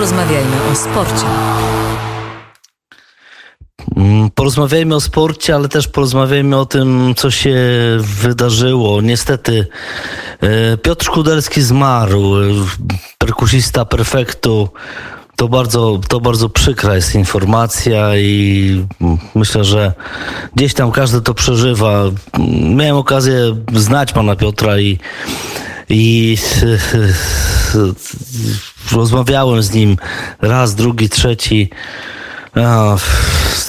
Porozmawiajmy o sporcie. Mm, porozmawiajmy o sporcie, ale też porozmawiajmy o tym, co się wydarzyło. Niestety e, Piotr Szkudelski zmarł, e, perkusista perfektu. To bardzo, to bardzo przykra jest informacja i myślę, że gdzieś tam każdy to przeżywa. Miałem okazję znać pana Piotra i, i rozmawiałem z nim raz, drugi, trzeci.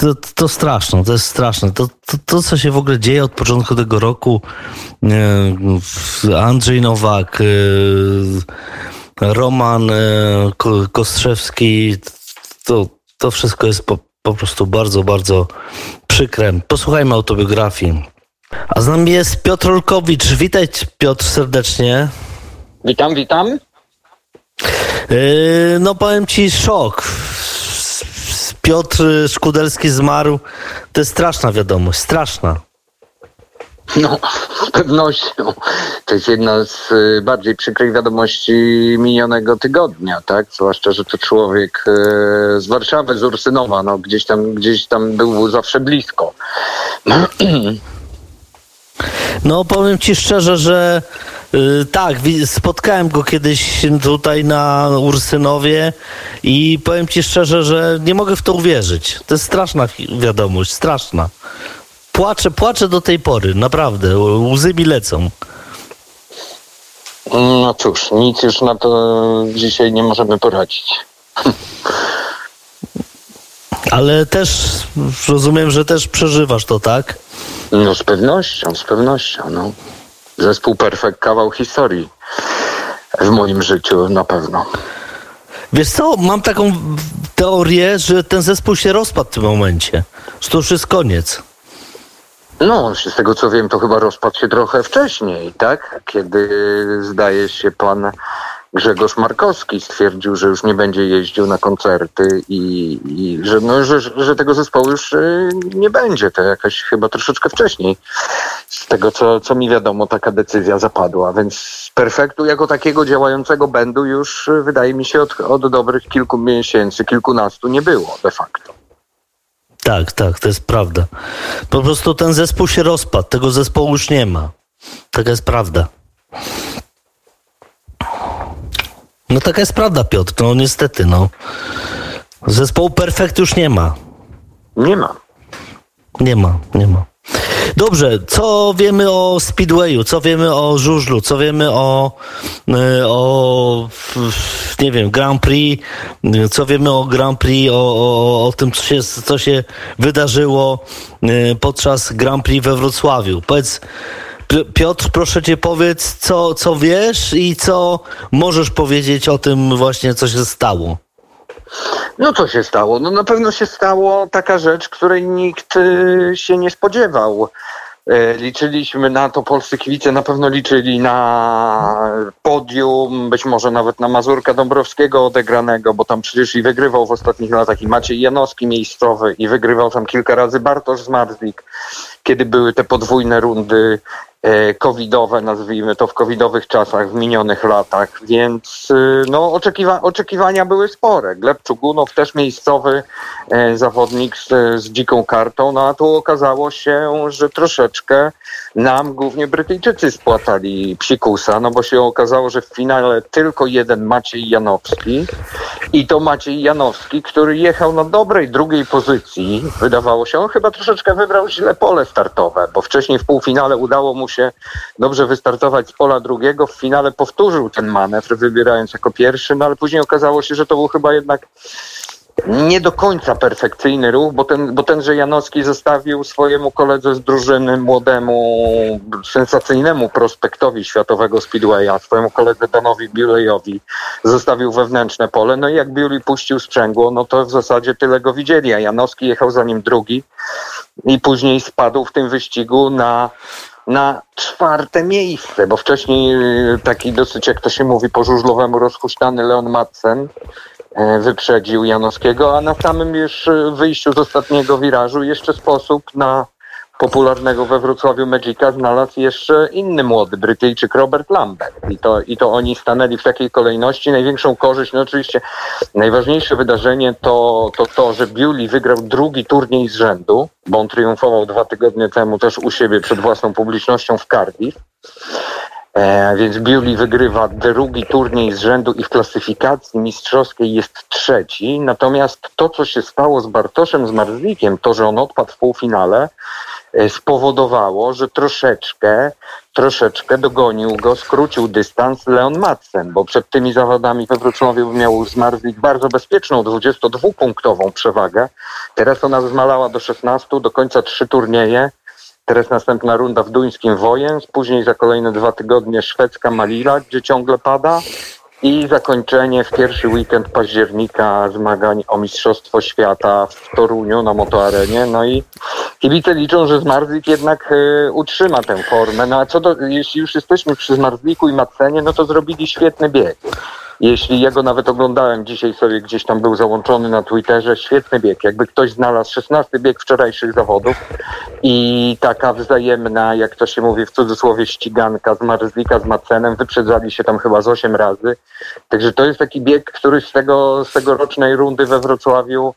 To, to straszne, to jest straszne. To, to, to, co się w ogóle dzieje od początku tego roku, e, Andrzej Nowak, e, Roman e, Kostrzewski, to, to wszystko jest po, po prostu bardzo, bardzo przykre. Posłuchajmy autobiografii. A z nami jest Piotr Olkowicz. Witaj Piotr serdecznie. Witam, witam. No powiem ci szok. Piotr Szkudelski zmarł. To jest straszna wiadomość, straszna. No, z pewnością. To jest jedna z y, bardziej przykrych wiadomości minionego tygodnia, tak? Zwłaszcza, że to człowiek y, z Warszawy, z Ursynowa, no gdzieś tam, gdzieś tam był zawsze blisko. No powiem ci szczerze, że yy, tak, spotkałem go kiedyś tutaj na Ursynowie i powiem ci szczerze, że nie mogę w to uwierzyć. To jest straszna wiadomość, straszna. Płaczę, płaczę do tej pory, naprawdę. Łzy mi lecą. No cóż, nic już na to dzisiaj nie możemy poradzić. Ale też rozumiem, że też przeżywasz to, tak? No z pewnością, z pewnością. No. Zespół Perfekt kawał historii w moim życiu na pewno. Wiesz co, mam taką teorię, że ten zespół się rozpadł w tym momencie. Że to już jest koniec. No, z tego co wiem, to chyba rozpadł się trochę wcześniej, tak? Kiedy zdaje się pan Grzegorz Markowski stwierdził, że już nie będzie jeździł na koncerty i, i że, no, że, że tego zespołu już y, nie będzie. To jakaś chyba troszeczkę wcześniej. Z tego, co, co mi wiadomo, taka decyzja zapadła. Więc perfektu jako takiego działającego będu już y, wydaje mi się od, od dobrych kilku miesięcy, kilkunastu nie było de facto. Tak, tak, to jest prawda. Po prostu ten zespół się rozpadł, tego zespołu już nie ma. Taka jest prawda. No taka jest prawda, Piotr. No niestety, no. Zespołu perfekt już nie ma. Nie ma. Nie ma, nie ma. Dobrze, co wiemy o Speedwayu, co wiemy o żużlu, co wiemy o, e, o nie wiem, Grand Prix, co wiemy o Grand Prix, o, o, o tym, co się, co się wydarzyło e, podczas Grand Prix we Wrocławiu. Powiedz, Piotr, proszę cię powiedz, co, co wiesz i co możesz powiedzieć o tym właśnie, co się stało. No co się stało? No na pewno się stało taka rzecz, której nikt y, się nie spodziewał. E, liczyliśmy na to, polscy kibice na pewno liczyli na podium, być może nawet na Mazurka Dąbrowskiego odegranego, bo tam przecież i wygrywał w ostatnich latach i Maciej Janowski miejscowy i wygrywał tam kilka razy Bartosz Zmarzlik, kiedy były te podwójne rundy E, covidowe, nazwijmy to w covidowych czasach, w minionych latach, więc y, no, oczekiwa oczekiwania były spore. Gleb Czugunow też miejscowy e, zawodnik z, z dziką kartą, no a tu okazało się, że troszeczkę nam głównie Brytyjczycy spłatali psikusa, no bo się okazało, że w finale tylko jeden Maciej Janowski i to Maciej Janowski, który jechał na dobrej drugiej pozycji, wydawało się, on chyba troszeczkę wybrał źle pole startowe, bo wcześniej w półfinale udało mu się dobrze wystartować z pola drugiego, w finale powtórzył ten manewr, wybierając jako pierwszy, no ale później okazało się, że to był chyba jednak nie do końca perfekcyjny ruch, bo, ten, bo tenże Janowski zostawił swojemu koledze z drużyny, młodemu, sensacyjnemu prospektowi światowego Speedwaya, swojemu koledze Danowi Biulejowi, zostawił wewnętrzne pole. No i jak Biuli puścił sprzęgło, no to w zasadzie tyle go widzieli, a Janowski jechał za nim drugi i później spadł w tym wyścigu na na czwarte miejsce, bo wcześniej y, taki dosyć, jak to się mówi, po żużlowemu Leon Madsen e, wyprzedził Janowskiego, a na samym już y, wyjściu z ostatniego wirażu jeszcze sposób na popularnego we Wrocławiu Magica znalazł jeszcze inny młody Brytyjczyk Robert Lambert. I to, I to oni stanęli w takiej kolejności. Największą korzyść, no oczywiście najważniejsze wydarzenie to to, to że Bewley wygrał drugi turniej z rzędu, bo on triumfował dwa tygodnie temu też u siebie przed własną publicznością w Cardiff. E, więc Bewley wygrywa drugi turniej z rzędu i w klasyfikacji mistrzowskiej jest trzeci. Natomiast to, co się stało z Bartoszem z Marzlikiem, to, że on odpadł w półfinale, e, spowodowało, że troszeczkę, troszeczkę dogonił go, skrócił dystans Leon Madsen, bo przed tymi zawodami we Wrocławiu miał Zmarzlik bardzo bezpieczną 22-punktową przewagę. Teraz ona zmalała do 16, do końca trzy turnieje. Teraz następna runda w duńskim Wojens, później za kolejne dwa tygodnie szwedzka Malila, gdzie ciągle pada i zakończenie w pierwszy weekend października zmagań o Mistrzostwo Świata w Toruniu na motoarenie. No i kibice liczą, że Zmarzlik jednak y, utrzyma tę formę. No a co do, jeśli już jesteśmy przy Zmarzliku i Macenie, no to zrobili świetny bieg. Jeśli ja go nawet oglądałem dzisiaj sobie gdzieś tam był załączony na Twitterze, świetny bieg. Jakby ktoś znalazł 16 bieg wczorajszych zawodów i taka wzajemna, jak to się mówi w cudzysłowie, ściganka z Marzlika z Macenem, wyprzedzali się tam chyba z 8 razy. Także to jest taki bieg, który z tego, z tegorocznej rundy we Wrocławiu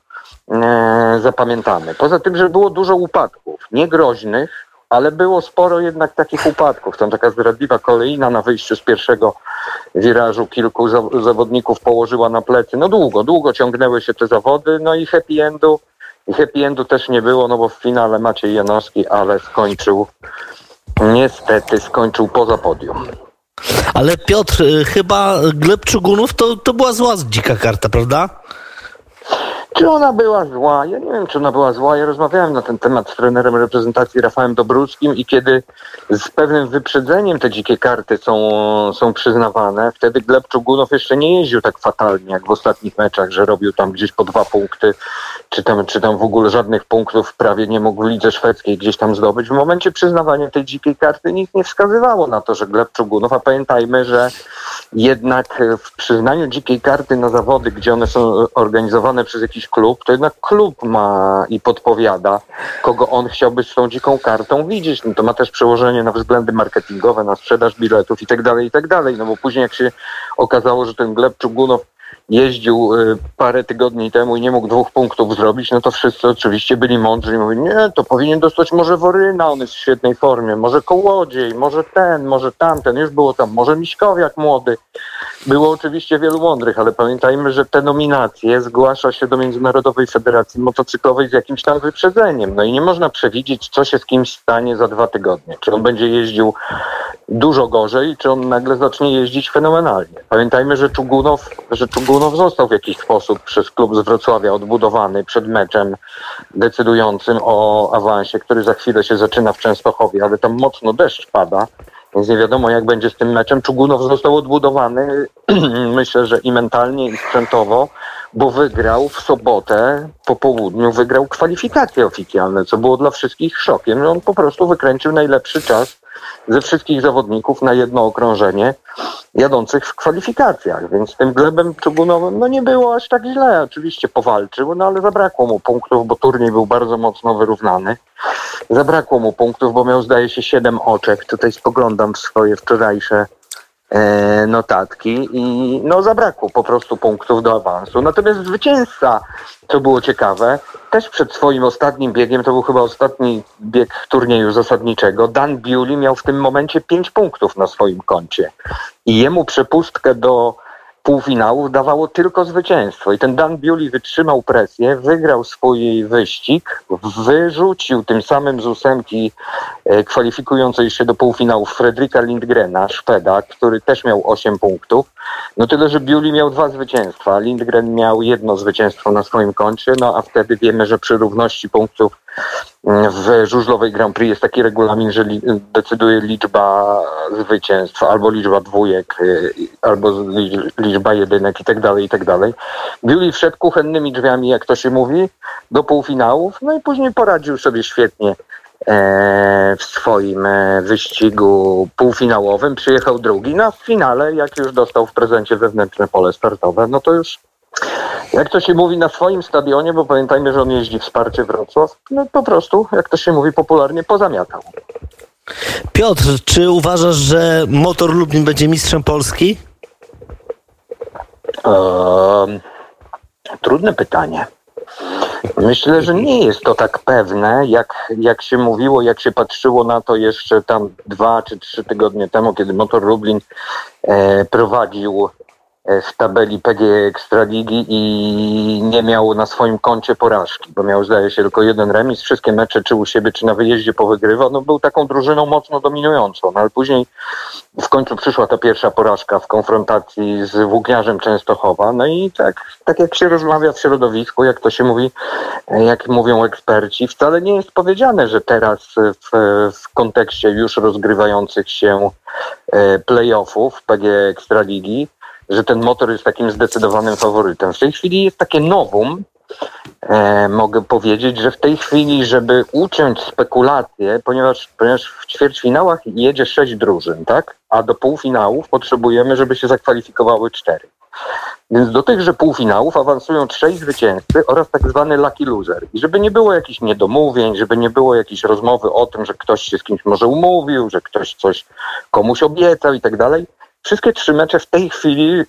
e, zapamiętamy. Poza tym, że było dużo upadków, niegroźnych, ale było sporo jednak takich upadków. Tam taka zdradliwa kolejna na wyjściu z pierwszego wirażu kilku zawodników położyła na plecy. No długo, długo ciągnęły się te zawody, no i happy endu, i happy endu też nie było, no bo w finale Maciej Janowski, ale skończył, niestety skończył poza podium. Ale Piotr, y, chyba Gleb Czugunów to, to była zła dzika karta, prawda? Czy ona była zła? Ja nie wiem, czy ona była zła. Ja rozmawiałem na ten temat z trenerem reprezentacji Rafałem Dobruckim i kiedy z pewnym wyprzedzeniem te dzikie karty są, są przyznawane, wtedy Gleb Czugunow jeszcze nie jeździł tak fatalnie jak w ostatnich meczach, że robił tam gdzieś po dwa punkty, czy tam, czy tam w ogóle żadnych punktów prawie nie mógł w lidze szwedzkiej gdzieś tam zdobyć. W momencie przyznawania tej dzikiej karty nic nie wskazywało na to, że Gleb Czugunow, a pamiętajmy, że jednak w przyznaniu dzikiej karty na zawody, gdzie one są organizowane przez jakiś klub, to jednak klub ma i podpowiada, kogo on chciałby z tą dziką kartą widzieć. No to ma też przełożenie na względy marketingowe, na sprzedaż biletów i tak dalej, i tak dalej. No bo później jak się okazało, że ten Gleb Czugunow jeździł y, parę tygodni temu i nie mógł dwóch punktów zrobić, no to wszyscy oczywiście byli mądrzy i mówili, nie, to powinien dostać może Woryna, on jest w świetnej formie, może Kołodziej, może ten, może tamten, już było tam, może Miśkowiak młody. Było oczywiście wielu mądrych, ale pamiętajmy, że te nominacje zgłasza się do Międzynarodowej Federacji Motocyklowej z jakimś tam wyprzedzeniem. No i nie można przewidzieć, co się z kimś stanie za dwa tygodnie. Czy on będzie jeździł dużo gorzej, czy on nagle zacznie jeździć fenomenalnie. Pamiętajmy, że Czugunow, że Czugunow został w jakiś sposób przez klub z Wrocławia odbudowany przed meczem decydującym o awansie, który za chwilę się zaczyna w Częstochowie, ale tam mocno deszcz pada. Więc nie wiadomo, jak będzie z tym meczem. Czugunow został odbudowany, myślę, że i mentalnie, i sprzętowo, bo wygrał w sobotę po południu, wygrał kwalifikacje oficjalne, co było dla wszystkich szokiem, on po prostu wykręcił najlepszy czas ze wszystkich zawodników na jedno okrążenie jadących w kwalifikacjach, więc tym glebem czugunowym no nie było aż tak źle. Oczywiście powalczył, no ale zabrakło mu punktów, bo turniej był bardzo mocno wyrównany. Zabrakło mu punktów, bo miał zdaje się siedem oczek. Tutaj spoglądam w swoje wczorajsze notatki i no zabrakło po prostu punktów do awansu. Natomiast zwycięzca, co było ciekawe, też przed swoim ostatnim biegiem, to był chyba ostatni bieg turnieju zasadniczego, Dan Bewley miał w tym momencie pięć punktów na swoim koncie i jemu przepustkę do półfinałów dawało tylko zwycięstwo. I ten Dan Bewley wytrzymał presję, wygrał swój wyścig, wyrzucił tym samym z ósemki e, kwalifikującej się do półfinałów Fredrika Lindgrena, Szweda, który też miał 8 punktów. No tyle, że Bewley miał dwa zwycięstwa, Lindgren miał jedno zwycięstwo na swoim koncie, no a wtedy wiemy, że przy równości punktów w żużlowej Grand Prix jest taki regulamin, że li, decyduje liczba zwycięstw, albo liczba dwójek, y, albo liczba jedynek i tak dalej, i tak dalej. Biuli wszedł kuchennymi drzwiami, jak to się mówi, do półfinałów, no i później poradził sobie świetnie e, w swoim e, wyścigu półfinałowym. Przyjechał drugi, no a w finale, jak już dostał w prezencie wewnętrzne pole startowe, no to już Jak to się mówi na swoim stadionie, bo pamiętajmy, że on jeździ wsparcie Wrocław, no po prostu, jak to się mówi popularnie, pozamiatał. Piotr, czy uważasz, że Motor Lublin będzie mistrzem Polski? Um, trudne pytanie. Myślę, że nie jest to tak pewne, jak, jak się mówiło, jak się patrzyło na to jeszcze tam dwa czy trzy tygodnie temu, kiedy Motor Lublin e, prowadził w tabeli PG Ekstraligi i nie miał na swoim koncie porażki, bo miał zdaje się tylko jeden remis, wszystkie mecze czy u siebie, czy na wyjeździe powygrywał, no był taką drużyną mocno dominującą, no ale później w końcu przyszła ta pierwsza porażka w konfrontacji z Włókniarzem Częstochowa, no i tak, tak jak się rozmawia w środowisku, jak to się mówi, e, jak mówią eksperci, wcale nie jest powiedziane, że teraz w, w kontekście już rozgrywających się e, playoffów PG Ekstraligi że ten motor jest takim zdecydowanym faworytem. W tej chwili jest takie nowum, e, mogę powiedzieć, że w tej chwili, żeby uciąć spekulacje, ponieważ, ponieważ w ćwierćfinałach jedzie sześć drużyn, tak? A do półfinałów potrzebujemy, żeby się zakwalifikowały cztery. Więc do tychże półfinałów awansują trzej zwycięzcy oraz tak zwany lucky loser. I żeby nie było jakichś niedomówień, żeby nie było jakiejś rozmowy o tym, że ktoś się z kimś może umówił, że ktoś coś komuś obiecał i tak dalej, Wszystkie trzy mecze w tej chwili,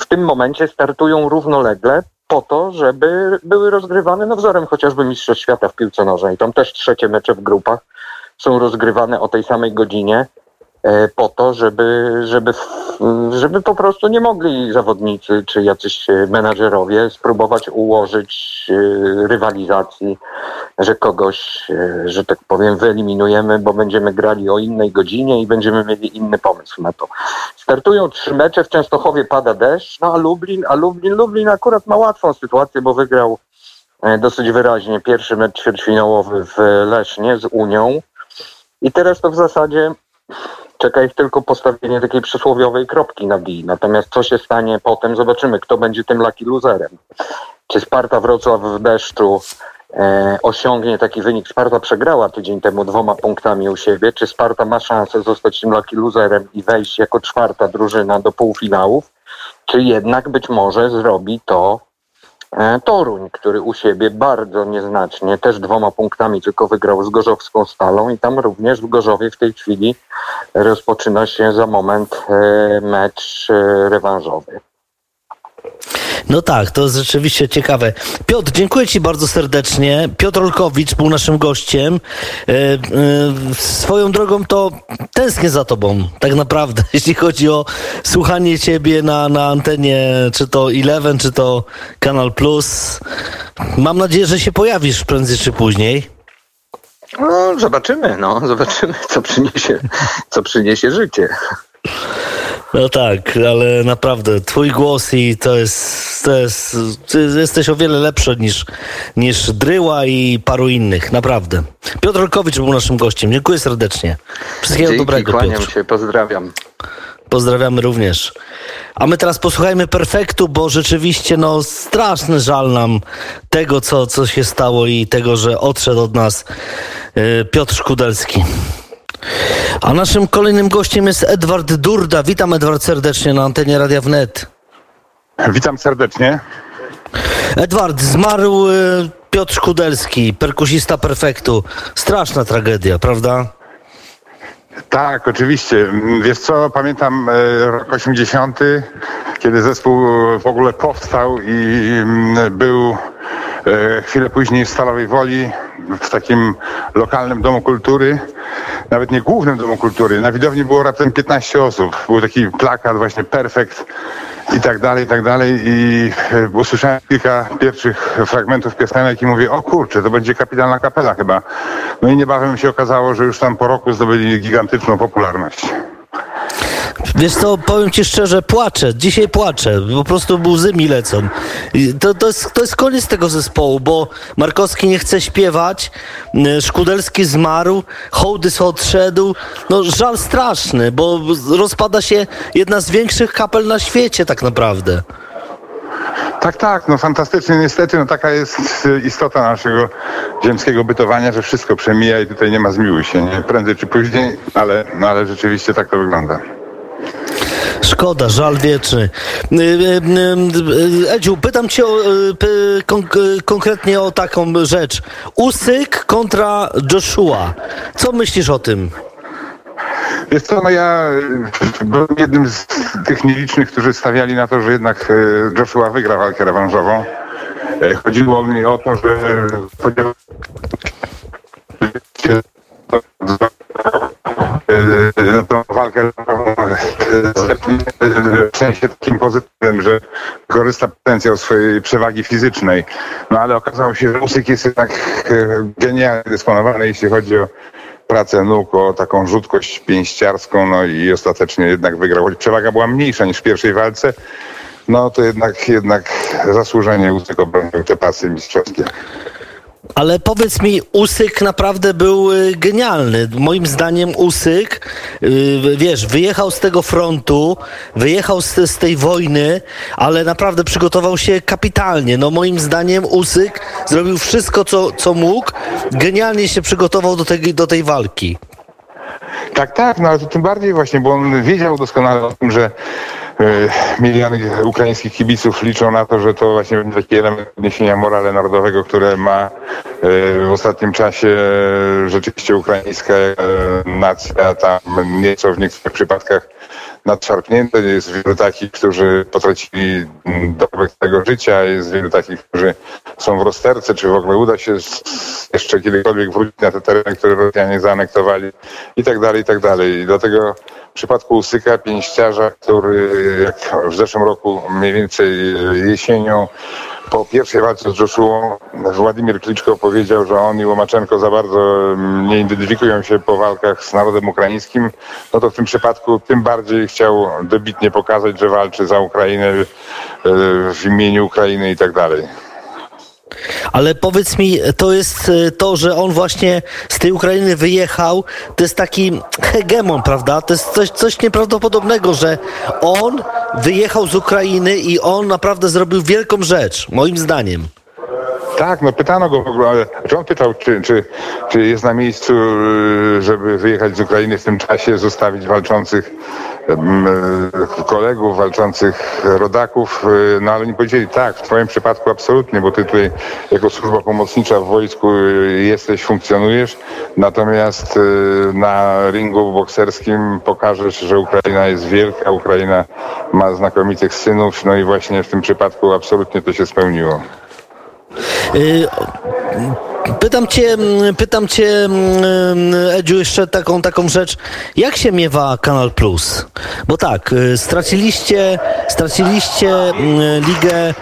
w tym momencie startują równolegle po to, żeby były rozgrywane no wzorem chociażby Mistrzostw Świata w piłce nożnej. Tam też trzecie mecze w grupach są rozgrywane o tej samej godzinie. E, po to, żeby, żeby, żeby po prostu nie mogli zawodnicy czy jacyś menadżerowie spróbować ułożyć e, rywalizacji, że kogoś, e, że tak powiem, wyeliminujemy, bo będziemy grali o innej godzinie i będziemy mieli inny pomysł na to. Startują trzy mecze, w Częstochowie pada deszcz, no a Lublin, a Lublin, Lublin akurat ma łatwą sytuację, bo wygrał dosyć wyraźnie pierwszy mecz ćwierćfinałowy w Lesznie z Unią. I teraz to w zasadzie Czeka ich tylko postawienie takiej przysłowiowej kropki na D. Natomiast co się stanie potem, zobaczymy, kto będzie tym lucky loserem. Czy Sparta Wrocław w deszczu e, osiągnie taki wynik? Sparta przegrała tydzień temu dwoma punktami u siebie. Czy Sparta ma szansę zostać tym lucky loserem i wejść jako czwarta drużyna do półfinałów? Czy jednak być może zrobi to Toruń, który u siebie bardzo nieznacznie, też dwoma punktami tylko wygrał z Gorzowską Stalą i tam również w Gorzowie w tej chwili rozpoczyna się za moment e, mecz e, rewanżowy. No tak, to jest rzeczywiście ciekawe. Piotr, dziękuję Ci bardzo serdecznie. Piotr Olkowicz był naszym gościem. E, e, swoją drogą to tęsknię za Tobą, tak naprawdę, jeśli chodzi o słuchanie Ciebie na, na antenie, czy to Eleven, czy to Kanal Plus. Mam nadzieję, że się pojawisz prędzej czy później. No, zobaczymy, no, zobaczymy, co przyniesie, co przyniesie życie. No tak, ale naprawdę twój głos i to jest, to jest, jesteś o wiele lepszy niż, niż Dryła i paru innych, naprawdę. Piotr Olkowicz był naszym gościem. Dziękuję serdecznie. Wszystkiego Dzięki, dobrego, kłaniam Piotr. się, pozdrawiam. Pozdrawiamy również. A my teraz posłuchajmy perfektu, bo rzeczywiście no straszny żal nam tego, co, co się stało i tego, że odszedł od nas yy, Piotr Szkudelski. A naszym kolejnym gościem jest Edward Durda. Witam Edward serdecznie na antenie Radia Wnet. Witam serdecznie. Edward, zmarł y, Piotr Szkudelski, perkusista perfektu. Straszna tragedia, prawda? Tak, oczywiście. Wiesz co, pamiętam e, rok 80, kiedy zespół w ogóle powstał i mm, był chwilę później w Stalowej Woli, w takim lokalnym domu kultury, nawet nie głównym domu kultury. Na widowni było raptem 15 osób. Był taki plakat właśnie perfekt i tak dalej, i tak dalej. I e, usłyszałem kilka pierwszych fragmentów piosenek i mówię, o kurczę, to będzie kapitalna kapela chyba. No i niebawem się okazało, że już tam po roku zdobyli gigantyczną popularność. Wiesz co, powiem ci szczerze, płaczę. Dzisiaj płaczę. Po prostu łzy mi lecą. To, to, jest, to jest koniec tego zespołu, bo Markowski nie chce śpiewać, y, Szkudelski zmarł, Hołdys odszedł. No żal straszny, bo rozpada się jedna z większych kapel na świecie tak naprawdę. Tak, tak, no fantastycznie. Niestety, no taka jest istota naszego ziemskiego bytowania, że wszystko przemija i tutaj nie ma zmiłuj się, nie? Prędzej czy później, ale, no ale rzeczywiście tak to wygląda. Szkoda, żal wieczny. Y, y, Edziu, pytam cię o, konkretnie o taką rzecz. Usyk kontra Joshua. Co myślisz o tym? Jest to, no ja byłem jednym z tych nielicznych, którzy stawiali na to, że jednak Joshua wygra walkę rewanżową. Chodziło mi o to, że tą walkę w sensie takim pozytywnym, że korzysta potencjał swojej przewagi fizycznej. No ale okazało się, że Usyk jest jednak e, genialnie dysponowany, jeśli chodzi o pracę nóg, o taką rzutkość pięściarską, no i ostatecznie jednak wygrał. Choć przewaga była mniejsza niż w pierwszej walce, no to jednak, jednak zasłużenie Usyk obronił te pasy mistrzowskie. Ale powiedz mi, Usyk naprawdę był y, genialny. Moim zdaniem Usyk, y, wiesz, wyjechał z tego frontu, wyjechał z, z tej wojny, ale naprawdę przygotował się kapitalnie. No moim zdaniem Usyk zrobił wszystko, co, co mógł. Genialnie się przygotował do tej, do tej walki. Tak, tak, no ale to tym bardziej właśnie, bo on wiedział doskonale o tym, że miliony ukraińskich kibiców liczą na to, że to właśnie będzie taki element podniesienia morale narodowego, które ma e, w ostatnim czasie rzeczywiście ukraińska e, nacja tam nieco w niektórych przypadkach nadszarpnięte. Jest wielu takich, którzy potracili dorobek tego życia, jest wielu takich, którzy są w rozterce, czy w ogóle uda się jeszcze kiedykolwiek wrócić na te tereny, które Rosjanie zaanektowali i tak dalej, i tak dalej. I dlatego w przypadku Usyka, pięściarza, który jak w zeszłym roku mniej więcej jesienią po pierwszej walce z Joshua Władimir Kliczko powiedział, że on i Łomaczenko za bardzo mm, nie identyfikują się po walkach z narodem ukraińskim, no to w tym przypadku tym bardziej chciał dobitnie pokazać, że walczy za Ukrainę e, w imieniu Ukrainy i tak dalej. Ale powiedz mi, to jest e, to, że on właśnie z tej Ukrainy wyjechał, to jest taki hegemon, prawda? To jest coś, coś nieprawdopodobnego, że on wyjechał z Ukrainy i on naprawdę zrobił wielką rzecz, moim zdaniem. Tak, no pytano go w ogóle, ale on pytał, czy, czy, czy jest na miejscu, żeby wyjechać z Ukrainy w tym czasie, zostawić walczących kolegów, walczących rodaków, y, no ale nie powiedzieli tak, w twoim przypadku absolutnie, bo ty tutaj jako służba pomocnicza w wojsku y, jesteś, funkcjonujesz, natomiast y, na ringu bokserskim pokażesz, że Ukraina jest wielka, Ukraina ma znakomitych synów, no i właśnie w tym przypadku absolutnie to się spełniło. Y, pytam cię, pytam cię, Edziu, jeszcze taką, taką rzecz. Jak się miewa Kanal Plus? Bo tak, y, straciliście, straciliście ligę,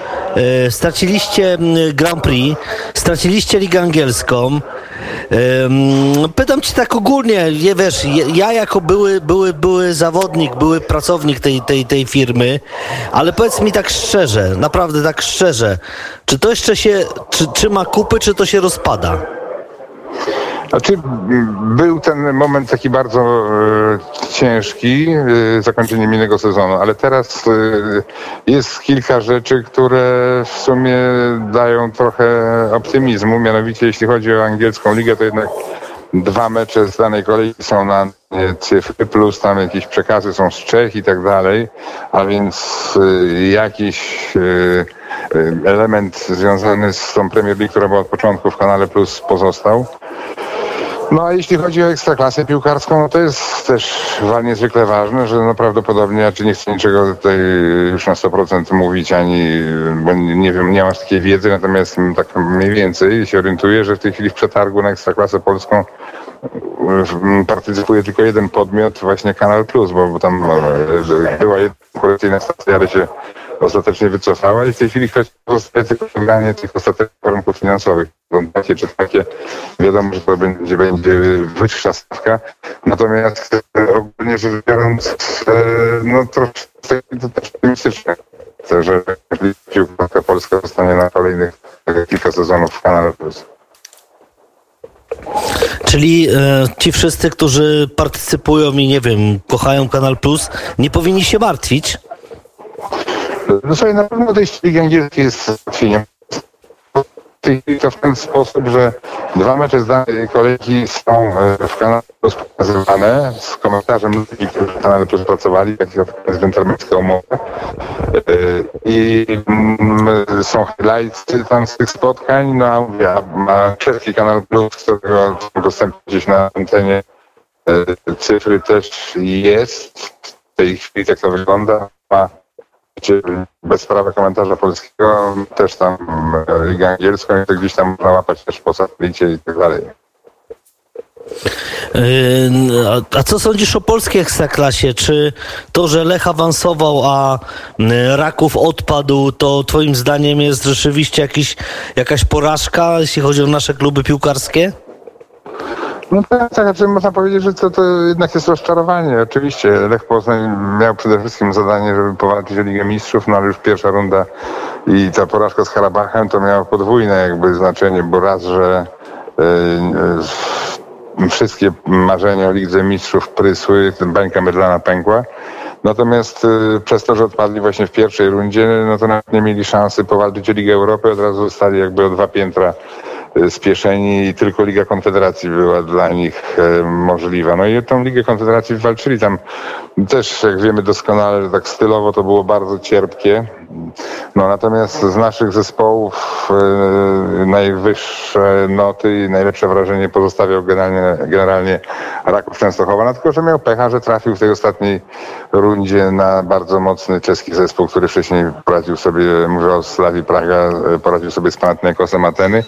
straciliście Grand Prix, straciliście ligę angielską. Pytam cię tak ogólnie, nie wiesz, ja jako były, były, były zawodnik, były pracownik tej, tej, tej firmy, ale powiedz mi tak szczerze, naprawdę tak szczerze, czy to jeszcze się czy, trzyma kupy, czy to się rozpada? Znaczy, był ten moment taki bardzo e, ciężki, e, zakończenie minionego sezonu, ale teraz e, jest kilka rzeczy, które w sumie dają trochę optymizmu. Mianowicie, jeśli chodzi o angielską ligę, to jednak dwa mecze z danej kolei są na cyfry, plus tam jakieś przekazy są z Czech i tak dalej, a więc e, jakiś e, e, element związany z tą Premier League, która była od początku w kanale Plus pozostał. No a jeśli chodzi o ekstraklasę piłkarską, no to jest też niezwykle ważne, że no prawdopodobnie, czy nie chcę niczego tutaj już na 100% mówić, ani, bo nie wiem, nie mam takiej wiedzy, natomiast tak mniej więcej się orientuję, że w tej chwili w przetargu na ekstraklasę polską partycypuje tylko jeden podmiot, właśnie Kanal Plus, bo, bo tam e, była jedna konkurencyjna stacja, ale się ostatecznie wycofała i w tej chwili ktoś pozostaje tylko wybranie tych ostatecznych warunków finansowych. Są czy takie, wiadomo, że to będzie, będzie wyższa stawka. Natomiast e, ogólnie rzecz biorąc, e, no troszkę to też optymistyczne. Chcę, że piłka polska zostanie na kolejnych kilka sezonów w kanale Plus. Czyli e, ci wszyscy, którzy partycypują i nie wiem, kochają Kanal Plus, nie powinni się martwić? No sobie na pewno tej ligi angielskiej jest załatwieniem. to w ten sposób, że dwa mecze z danej kolejki są e, w kanale pokazywane z komentarzem ludzi, którzy w kanale pracowali, jak to jest dżentelmeńska umowa. E, I mm, są highlights tam z tych spotkań, no a mówię, a czeski kanal Plus, którego dostępny gdzieś na antenie e, cyfry też jest w tej chwili, jak to wygląda, ma bez prawa komentarza polskiego, też tam e, Ligę Angielską i to gdzieś tam można łapać też po satelicie i tak dalej. Yy, a co sądzisz o polskiej ekstraklasie? Czy to, że Lech awansował, a Raków odpadł, to twoim zdaniem jest rzeczywiście jakiś, jakaś porażka, jeśli chodzi o nasze kluby piłkarskie? No tak, tak, znaczy można powiedzieć, że to, to jednak jest rozczarowanie. Oczywiście Lech Poznań miał przede wszystkim zadanie, żeby powalczyć o Ligę Mistrzów, no ale już pierwsza runda i ta porażka z Harabachem to miała podwójne jakby znaczenie, bo raz, że yy, wszystkie marzenia o Lidze Mistrzów prysły, bańka mydlana pękła. Natomiast y, przez to, że odpadli właśnie w pierwszej rundzie, no to nawet nie mieli szansy powalczyć o Ligę Europy, od razu zostali jakby o dwa piętra spieszeni i tylko Liga Konfederacji była dla nich e, możliwa. No i tą Ligę Konfederacji walczyli tam też, jak wiemy doskonale, że tak stylowo to było bardzo cierpkie. No natomiast z naszych zespołów e, najwyższe noty i najlepsze wrażenie pozostawiał generalnie, generalnie Raków Częstochowa, no tylko, że miał pecha, że trafił w tej ostatniej rundzie na bardzo mocny czeski zespół, który wcześniej poradził sobie, mówię o Slawii Praga, e, poradził sobie z Panathinaikosem Ateny.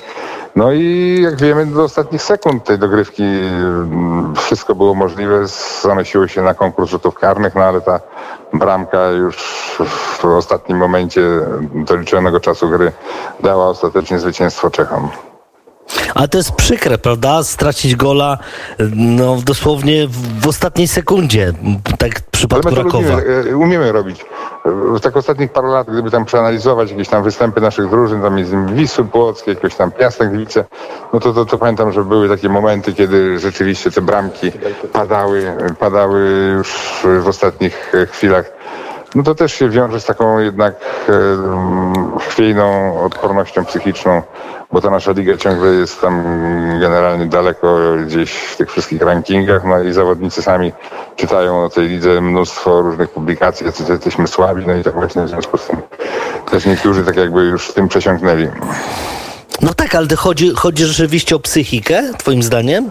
No i jak wiemy, do ostatnich sekund tej dogrywki mm, wszystko było możliwe. Zanosiło się na konkurs rzutów karnych, no ale ta bramka już w ostatnim momencie doliczonego czasu gry dała ostatecznie zwycięstwo Czechom. Ale to jest przykre, prawda? Stracić gola no, dosłownie w, ostatniej sekundzie, tak w przypadku Ale my. Lubimy, e, umiemy robić. W tak ostatnich paru lat, gdyby tam przeanalizować jakieś tam występy naszych drużyn, tam jest Wisły Płockie, jakoś tam Piastek Gliwice, no to, to, to pamiętam, że były takie momenty, kiedy rzeczywiście te bramki padały, padały już w ostatnich chwilach no to też się wiąże z taką jednak e, chwiejną odpornością psychiczną, bo ta nasza liga ciągle jest tam generalnie daleko gdzieś w tych wszystkich rankingach, no i zawodnicy sami czytają o tej lidze mnóstwo różnych publikacji, jacy jesteśmy słabi, no i tak właśnie w związku z tym też niektórzy tak jakby już z tym przesiąknęli. No tak, ale chodzi, chodzi rzeczywiście o psychikę, twoim zdaniem?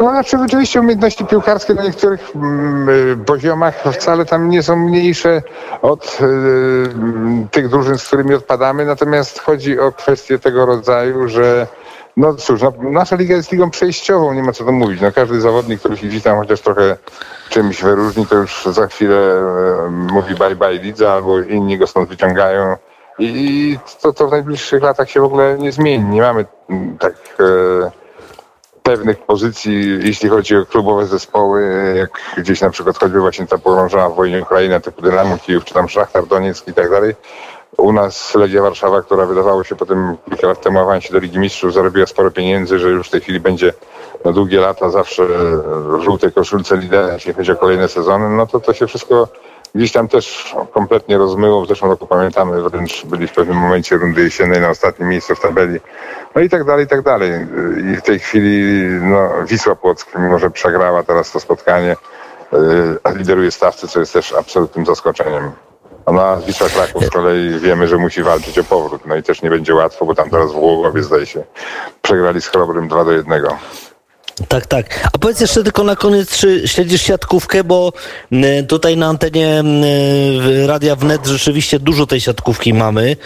No znaczy oczywiście umiejętności piłkarskie na niektórych mm, y, poziomach wcale tam nie są mniejsze od y, tych drużyn, z którymi odpadamy, natomiast chodzi o kwestię tego rodzaju, że no cóż, no, nasza liga jest ligą przejściową, nie ma co tu mówić. No, każdy zawodnik, który się tam chociaż trochę czymś wyróżni, to już za chwilę y, mówi bye bye lidze, albo inni go stąd wyciągają. I to, to w najbliższych latach się w ogóle nie zmieni. Nie mamy mm, tak... Y, pewnych pozycji, jeśli chodzi o klubowe zespoły, jak gdzieś na przykład choćby właśnie ta pogrążona w wojnie Ukraina, typu Dynamo Kijów, czy tam Szachtar Donieck i tak dalej. U nas Legia Warszawa, która wydawało się potem kilka lat temu awansie do Ligi Mistrzów, zarobiła sporo pieniędzy, że już w tej chwili będzie na długie lata zawsze w żółtej koszulce lidera, jeśli chodzi o kolejne sezony, no to to się wszystko gdzieś tam też kompletnie rozmyło. W zeszłym roku pamiętamy, wręcz byli w pewnym momencie rundy jesiennej na ostatnim miejscu w tabeli. No i tak dalej, i tak dalej. I w tej chwili no, Wisła Płock, mimo że przegrała teraz to spotkanie, yy, lideruje stawcy, co jest też absolutnym zaskoczeniem. A na Wisła Kraków z kolei wiemy, że musi walczyć o powrót. No i też nie będzie łatwo, bo tam teraz w Głogowie zdaje się przegrali z Chrobrym 2 do 1. Tak, tak. A powiedz jeszcze tylko na koniec, czy śledzisz siatkówkę, bo tutaj na antenie Radia Wnet rzeczywiście dużo tej siatkówki mamy,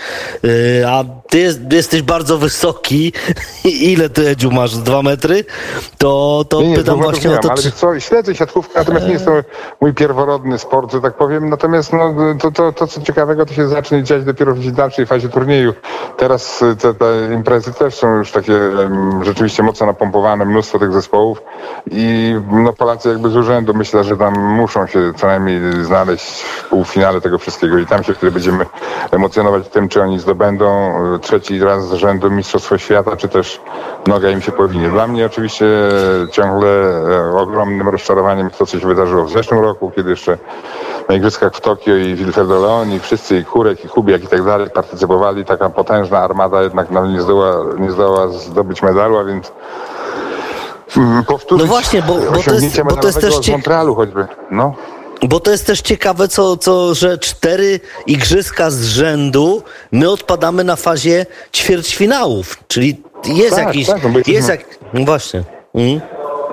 y, a ty jest, jesteś bardzo wysoki. Ile ty, Edziu, masz? Dwa metry? To, to nie, nie, pytam właśnie o to, ale co, śledzę siatkówkę, natomiast nie jest to mój pierworodny sport, że tak powiem. Natomiast no, to, to, to, co ciekawego, to się zacznie dziać dopiero w dalszej fazie turnieju. Teraz te, te imprezy też są już takie um, rzeczywiście mocno napompowane, mnóstwo tych zespołów i no, Polacy jakby z urzędu myślę, że tam muszą się co najmniej znaleźć w półfinale tego wszystkiego i tam się wtedy będziemy emocjonować tym, czy oni zdobędą trzeci raz z rzędu Mistrzostwo Świata, czy też noga im się powinie. Dla mnie oczywiście ciągle e, ogromnym rozczarowaniem to, co się wydarzyło w zeszłym roku, kiedy jeszcze na igrzyskach w Tokio i Wilfredo Leon i wszyscy, i Kurek, i Kubiak i tak dalej partycypowali. Taka potężna armada jednak nam nie zdoła, nie zdoła zdobyć medalu, a więc mm, powtórzyć No właśnie, bo- bo to jest- bo to jest też z Montrealu choćby. No. Bo to jest też ciekawe, co, co, że cztery igrzyska z rzędu my odpadamy na fazie ćwierćfinałów. Czyli jest Tak, jakiś. tak, no jesteśmy- jest jak, no właśnie. Mhm.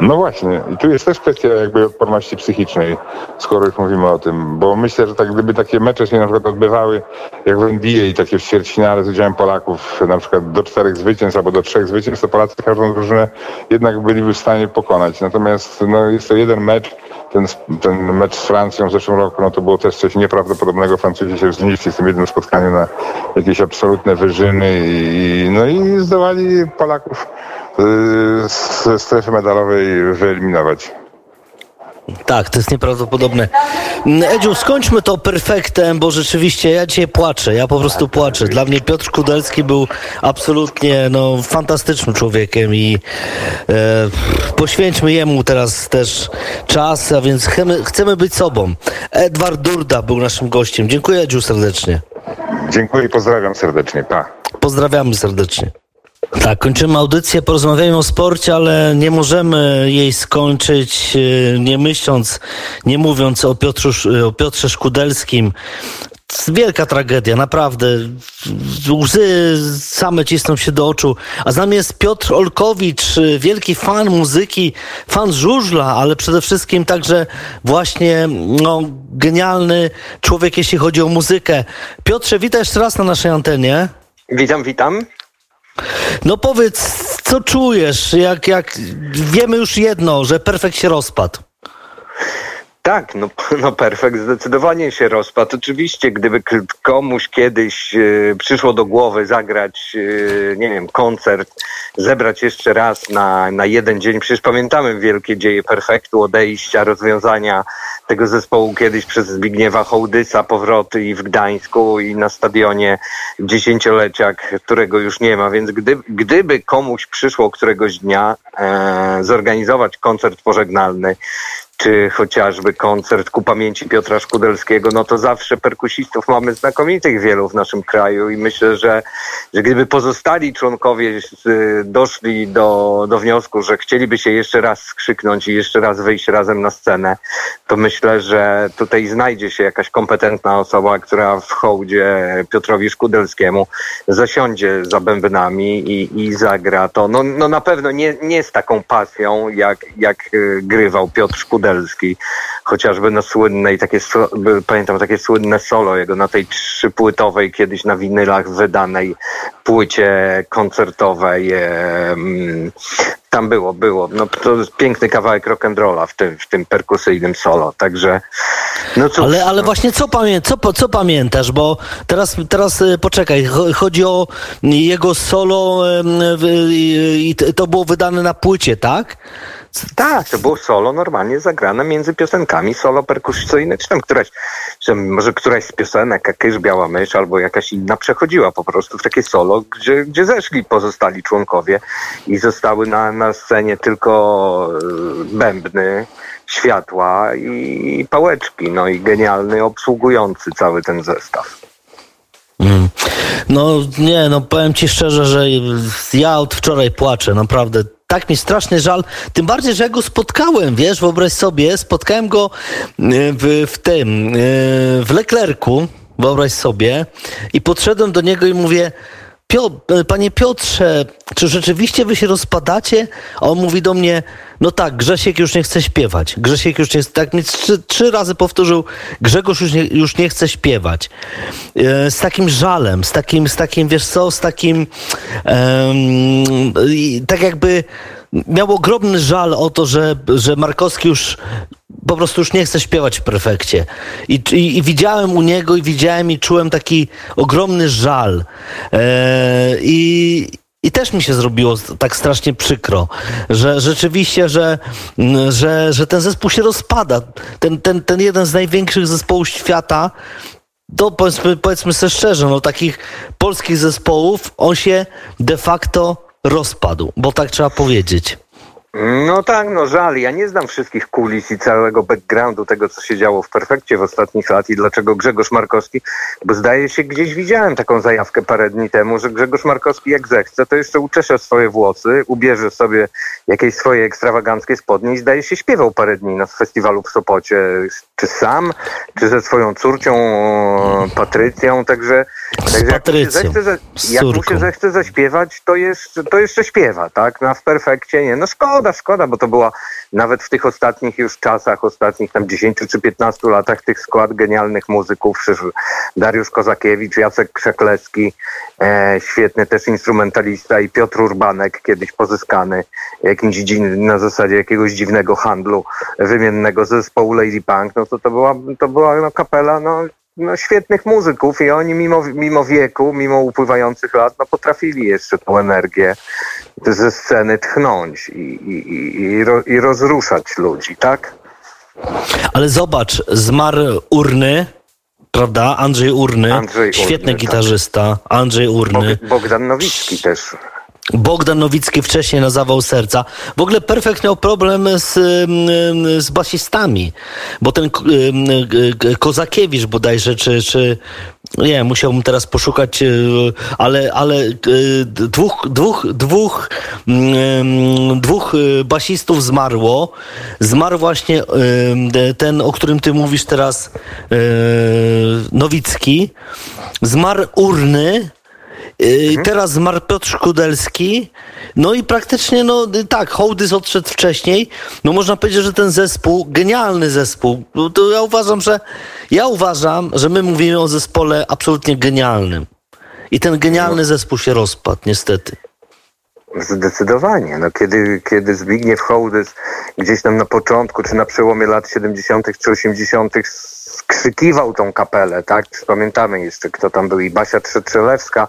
No właśnie, i tu jest też kwestia jakby odporności psychicznej, skoro już mówimy o tym, bo myślę, że tak gdyby takie mecze się na przykład odbywały jak w NBA, takie w ćwierćfinale z udziałem Polaków, na przykład do czterech zwycięstw albo do trzech zwycięstw, to Polacy każdą drużynę jednak byliby w stanie pokonać. Natomiast no, jest to jeden mecz, ten, ten mecz z Francją w zeszłym roku, no to było też coś nieprawdopodobnego. Francuzi się wznieśli w tym jednym spotkaniu na jakieś absolutne wyżyny i, no i zdołali Polaków y, ze strefy medalowej wyeliminować. Tak, to jest nieprawdopodobne. Mm, Edziu, skończmy to perfektem, bo rzeczywiście ja dzisiaj płaczę. Ja po prostu płaczę. Dla mnie Piotr Kudelski był absolutnie no, fantastycznym człowiekiem i e, poświęćmy jemu teraz też czas, a więc chcemy, chcemy być sobą. Edward Durda był naszym gościem. Dziękuję Edziu serdecznie. Dziękuję i pozdrawiam serdecznie. Pa. Pozdrawiamy serdecznie. Tak, kończymy audycję, porozmawiajmy o sporcie, ale nie możemy jej skończyć e, nie myśląc, nie mówiąc o, Piotru, o Piotrze Szkudelskim. Wielka tragedia, naprawdę. Łzy same cisną się do oczu. A z nami jest Piotr Olkowicz, e, wielki fan muzyki, fan żużla, ale przede wszystkim także właśnie no, genialny człowiek, jeśli chodzi o muzykę. Piotrze, witaj jeszcze raz na naszej antenie. Witam, witam. No powiedz, co czujesz, jak, jak wiemy już jedno, że perfekt się rozpadł. Tak, no, no perfekt, zdecydowanie się rozpadł. Oczywiście, gdyby komuś kiedyś e, przyszło do głowy zagrać, e, nie wiem, koncert, zebrać jeszcze raz na, na jeden dzień, przecież pamiętamy wielkie dzieje perfektu, odejścia, rozwiązania tego zespołu kiedyś przez Zbigniewa Hołdysa, powroty i w Gdańsku i na stadionie dziesięciolecia, którego już nie ma, więc gdy, gdyby komuś przyszło któregoś dnia e, zorganizować koncert pożegnalny, czy chociażby koncert ku pamięci Piotra Szkudelskiego, no to zawsze perkusistów mamy znakomitych wielu w naszym kraju i myślę, że, że gdyby pozostali członkowie doszli do, do wniosku, że chcieliby się jeszcze raz skrzyknąć i jeszcze raz wyjść razem na scenę, to myślę, że tutaj znajdzie się jakaś kompetentna osoba, która w hołdzie Piotrowi Szkudelskiemu zasiądzie za bębnami i, i zagra to. No, no na pewno nie, nie z taką pasją, jak, jak y, grywał Piotr Szkudelski, chociażby na słynnej, takie, pamiętam takie słynne solo jego na tej trzypłytowej, kiedyś na winylach wydanej płycie koncertowej. tam było, było. No, to piękny kawałek rock'n'rolla w tym, w tym perkusyjnym solo, także no cóż. Ale, ale no. właśnie co, pamię co, co pamiętasz, bo teraz, teraz e, poczekaj, cho- chodzi o jego solo i to było wydane na płycie, tak? Tak, to było solo normalnie zagrane między piosenkami, solo perkusyjne, czy tam któraś, czy może któraś z piosenek, jakaś Biała Mysz albo jakaś inna przechodziła po prostu w takie solo, gdzie, gdzie zeszli pozostali członkowie i zostały na, na scenie tylko e, bębny, światła i, i pałeczki, no i genialny obsługujący cały ten zestaw. Mm. No nie, no powiem ci szczerze, że ja od wczoraj płaczę, naprawdę. Tak mi strasznie żal, tym bardziej, że ja go spotkałem, wiesz, wyobraź sobie, spotkałem go y, w, w tym, y, w Leclercu, wyobraź sobie, i podszedłem do niego i mówię, Pio, panie Piotrze, czy rzeczywiście wy się rozpadacie? A on mówi do mnie, no tak, Grzesiek już nie chce śpiewać. Grzesiek już nie chce, tak mi trzy, trzy razy powtórzył, Grzegorz już nie, już nie chce śpiewać. E, z takim żalem, z takim, z takim, wiesz co, z takim, i tak jakby miał ogromny żal o to, że, że Markowski już po prostu już nie chce śpiewać w perfekcie. I, i, I widziałem u niego, i widziałem, i czułem taki ogromny żal. E, I. I też mi się zrobiło tak strasznie przykro, że rzeczywiście, że, że, że ten zespół się rozpada. Ten, ten, ten jeden z największych zespołów świata, to powiedzmy, powiedzmy sobie szczerze, no takich polskich zespołów, on się de facto rozpadł, bo tak trzeba powiedzieć. No tak, no żal. Ja nie znam wszystkich kulis i całego backgroundu tego, co się działo w Perfekcie w ostatnich lat i dlaczego Grzegorz Markowski, bo zdaje się, gdzieś widziałem taką zajawkę parę dni temu, że Grzegorz Markowski jak zechce, to jeszcze uczesze swoje włosy, ubierze sobie jakieś swoje ekstrawaganckie spodnie i zdaje się śpiewał parę dni na festiwalu w Sopocie, czy sam, czy ze swoją córcią Patrycją, także, także jak, mu się zechce, jak mu się zechce zaśpiewać, to, jest, to jeszcze śpiewa, tak? Na w Perfekcie nie. No szkoda, szkoda, bo to była nawet w tych ostatnich już czasach, ostatnich tam 10 czy 15 latach tych skład genialnych muzyków, Dariusz Kozakiewicz, Jacek Krzeklewski, e, świetny też instrumentalista i Piotr Urbanek, kiedyś pozyskany jakimś na zasadzie jakiegoś dziwnego handlu wymiennego zespołu Lady Punk, no to to była, to była no, kapela no, no, świetnych muzyków i oni mimo, mimo wieku, mimo upływających lat, no, potrafili jeszcze tą energię ze sceny tchnąć i, i, i, i rozruszać ludzi, tak? Ale zobacz, zmarł Urny, prawda? Andrzej Urny, Andrzej świetny Urny, tak. gitarzysta, tak. Andrzej Urny. Bogdan Nowicki też. Bogdan Nowicki wcześniej na zawał serca. W ogóle Perfekt miał problem z, z basistami, bo ten Kozakiewicz bodajże, czy, czy nie, musiałbym teraz poszukać, e, ale, ale e, dwóch, dwóch, dwóch, dwóch e, basistów zmarło. Zmarł właśnie ten, o którym ty mówisz teraz, Nowicki. Zmarł Urny, Mhm. Teraz zmarł Piotr Szkudelski. No i praktycznie, no tak, Hołdys odszedł wcześniej. No można powiedzieć, że ten zespół, genialny zespół, no, to ja uważam, że ja uważam, że my mówimy o zespole absolutnie genialnym. I ten genialny no. zespół się rozpadł, niestety. Zdecydowanie. No, kiedy, kiedy Zbigniew Hołdys gdzieś tam na początku, czy na przełomie lat 70. czy 80 skrzykiwał tą kapelę, tak? Pamiętamy jeszcze, kto tam był i Basia Trzelewska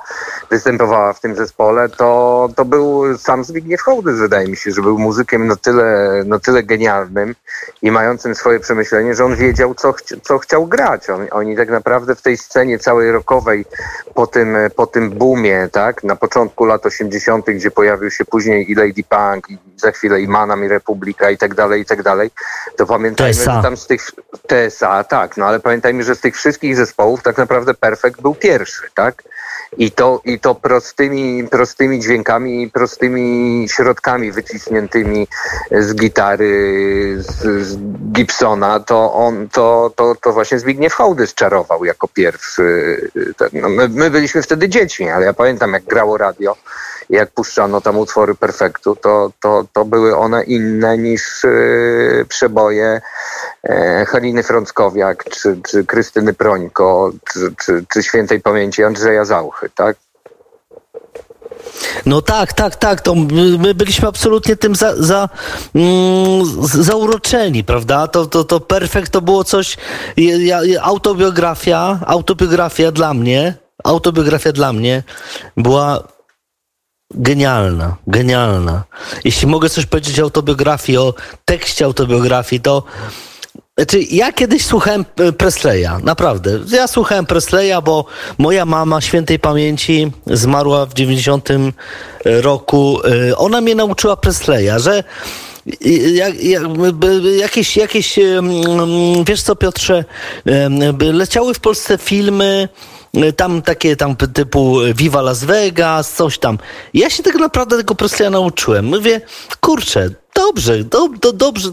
występowała w tym zespole, to, to był sam Zbigniew Hołdys, wydaje mi się, że był muzykiem na tyle, na tyle genialnym i mającym swoje przemyślenie, że on wiedział, co, ch co chciał grać. On, oni tak naprawdę w tej scenie całej rockowej po tym, po tym boomie, tak? Na początku lat 80., gdzie pojawił się później i Lady Punk, i za chwilę i Manam, i Republika, i tak dalej, i tak dalej, to pamiętajmy, TSA. że tam z tych TSA, tak, no ale pamiętajmy, że z tych wszystkich zespołów tak naprawdę Perfect był pierwszy, tak? I to, i to prostymi, prostymi dźwiękami i prostymi środkami wycisniętymi z gitary z, z Gibsona, to on, to, to, to właśnie Zbigniew Hołdys czarował jako pierwszy. No my, my byliśmy wtedy dziećmi, ale ja pamiętam jak grało radio jak puszczano tam utwory Perfektu, to, to, to były one inne niż yy, przeboje e, Haliny Frąckowiak, czy, czy Krystyny Prońko, czy, czy, czy świętej pamięci Andrzeja Zauchy, tak? No tak, tak, tak. To my byliśmy absolutnie tym za, za, mm, zauroczeni, prawda? To, to, to perfekt to było coś. Ja, autobiografia, autobiografia dla mnie, autobiografia dla mnie była Genialna, genialna. Jeśli mogę coś powiedzieć o autobiografii, o tekście autobiografii, to znaczy, ja kiedyś słuchałem e, Presleya, naprawdę. Ja słuchałem Presleya, bo moja mama świętej pamięci zmarła w 90 roku. E, ona mnie nauczyła Presleya, że jak, jak, jakieś, jakieś, wiesz co Piotrze, leciały w Polsce filmy tam takie tam typu Viva Las Vegas, coś tam. Ja się tak naprawdę tego Presleya nauczyłem. Mówię, kurczę, dobrze, do, do, dobrze,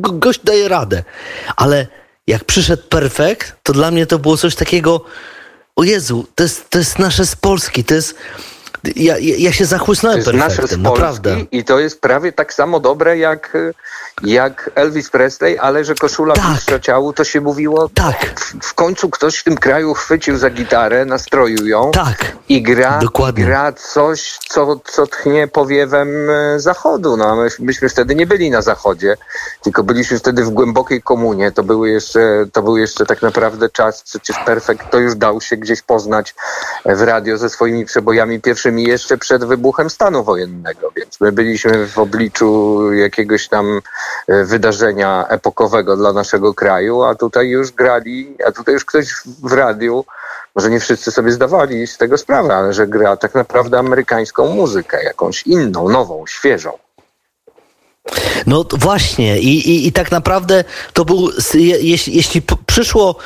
gość daje radę. Ale jak przyszedł Perfekt, to dla mnie to było coś takiego, o Jezu, to jest, to jest nasze z Polski, to jest... Ja, ja, ja się zachłysnąłem perfektem, naprawdę. I to jest prawie tak samo dobre jak jak Elvis Presley, ale że koszula tak. ciału, to się mówiło. Tak. W, w, końcu ktoś w tym kraju chwycił za gitarę, nastroił ją tak. i gra, Dokładnie. gra coś, co, co tchnie powiewem e, zachodu. No, my, myśmy wtedy nie byli na zachodzie, tylko byliśmy wtedy w głębokiej komunie. To, były jeszcze, to był jeszcze tak naprawdę czas, przecież Perfekt to już dał się gdzieś poznać w radio ze swoimi przebojami pierwszymi jeszcze przed wybuchem stanu wojennego, więc my byliśmy w obliczu jakiegoś tam E, wydarzenia epokowego dla naszego kraju, a tutaj już grali, a tutaj już ktoś w radiu, może nie wszyscy sobie zdawali z tego sprawę, ale że gra tak naprawdę amerykańską muzykę, jakąś inną, nową, świeżą. No właśnie I, i, i tak naprawdę to był, jeśli, jeśli przyszło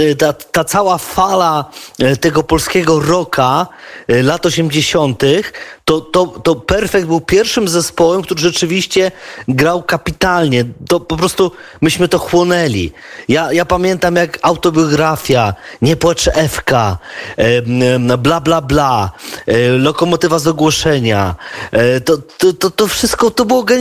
y, ta, ta cała fala y, tego polskiego rocka y, lat 80., to, to, to Perfect był pierwszym zespołem, który rzeczywiście grał kapitalnie. To po prostu myśmy to chłonęli. Ja, ja pamiętam jak autobiografia, Nie płacz FK, bla bla bla, lokomotywa z ogłoszenia. To, to, to, to wszystko to było genialne.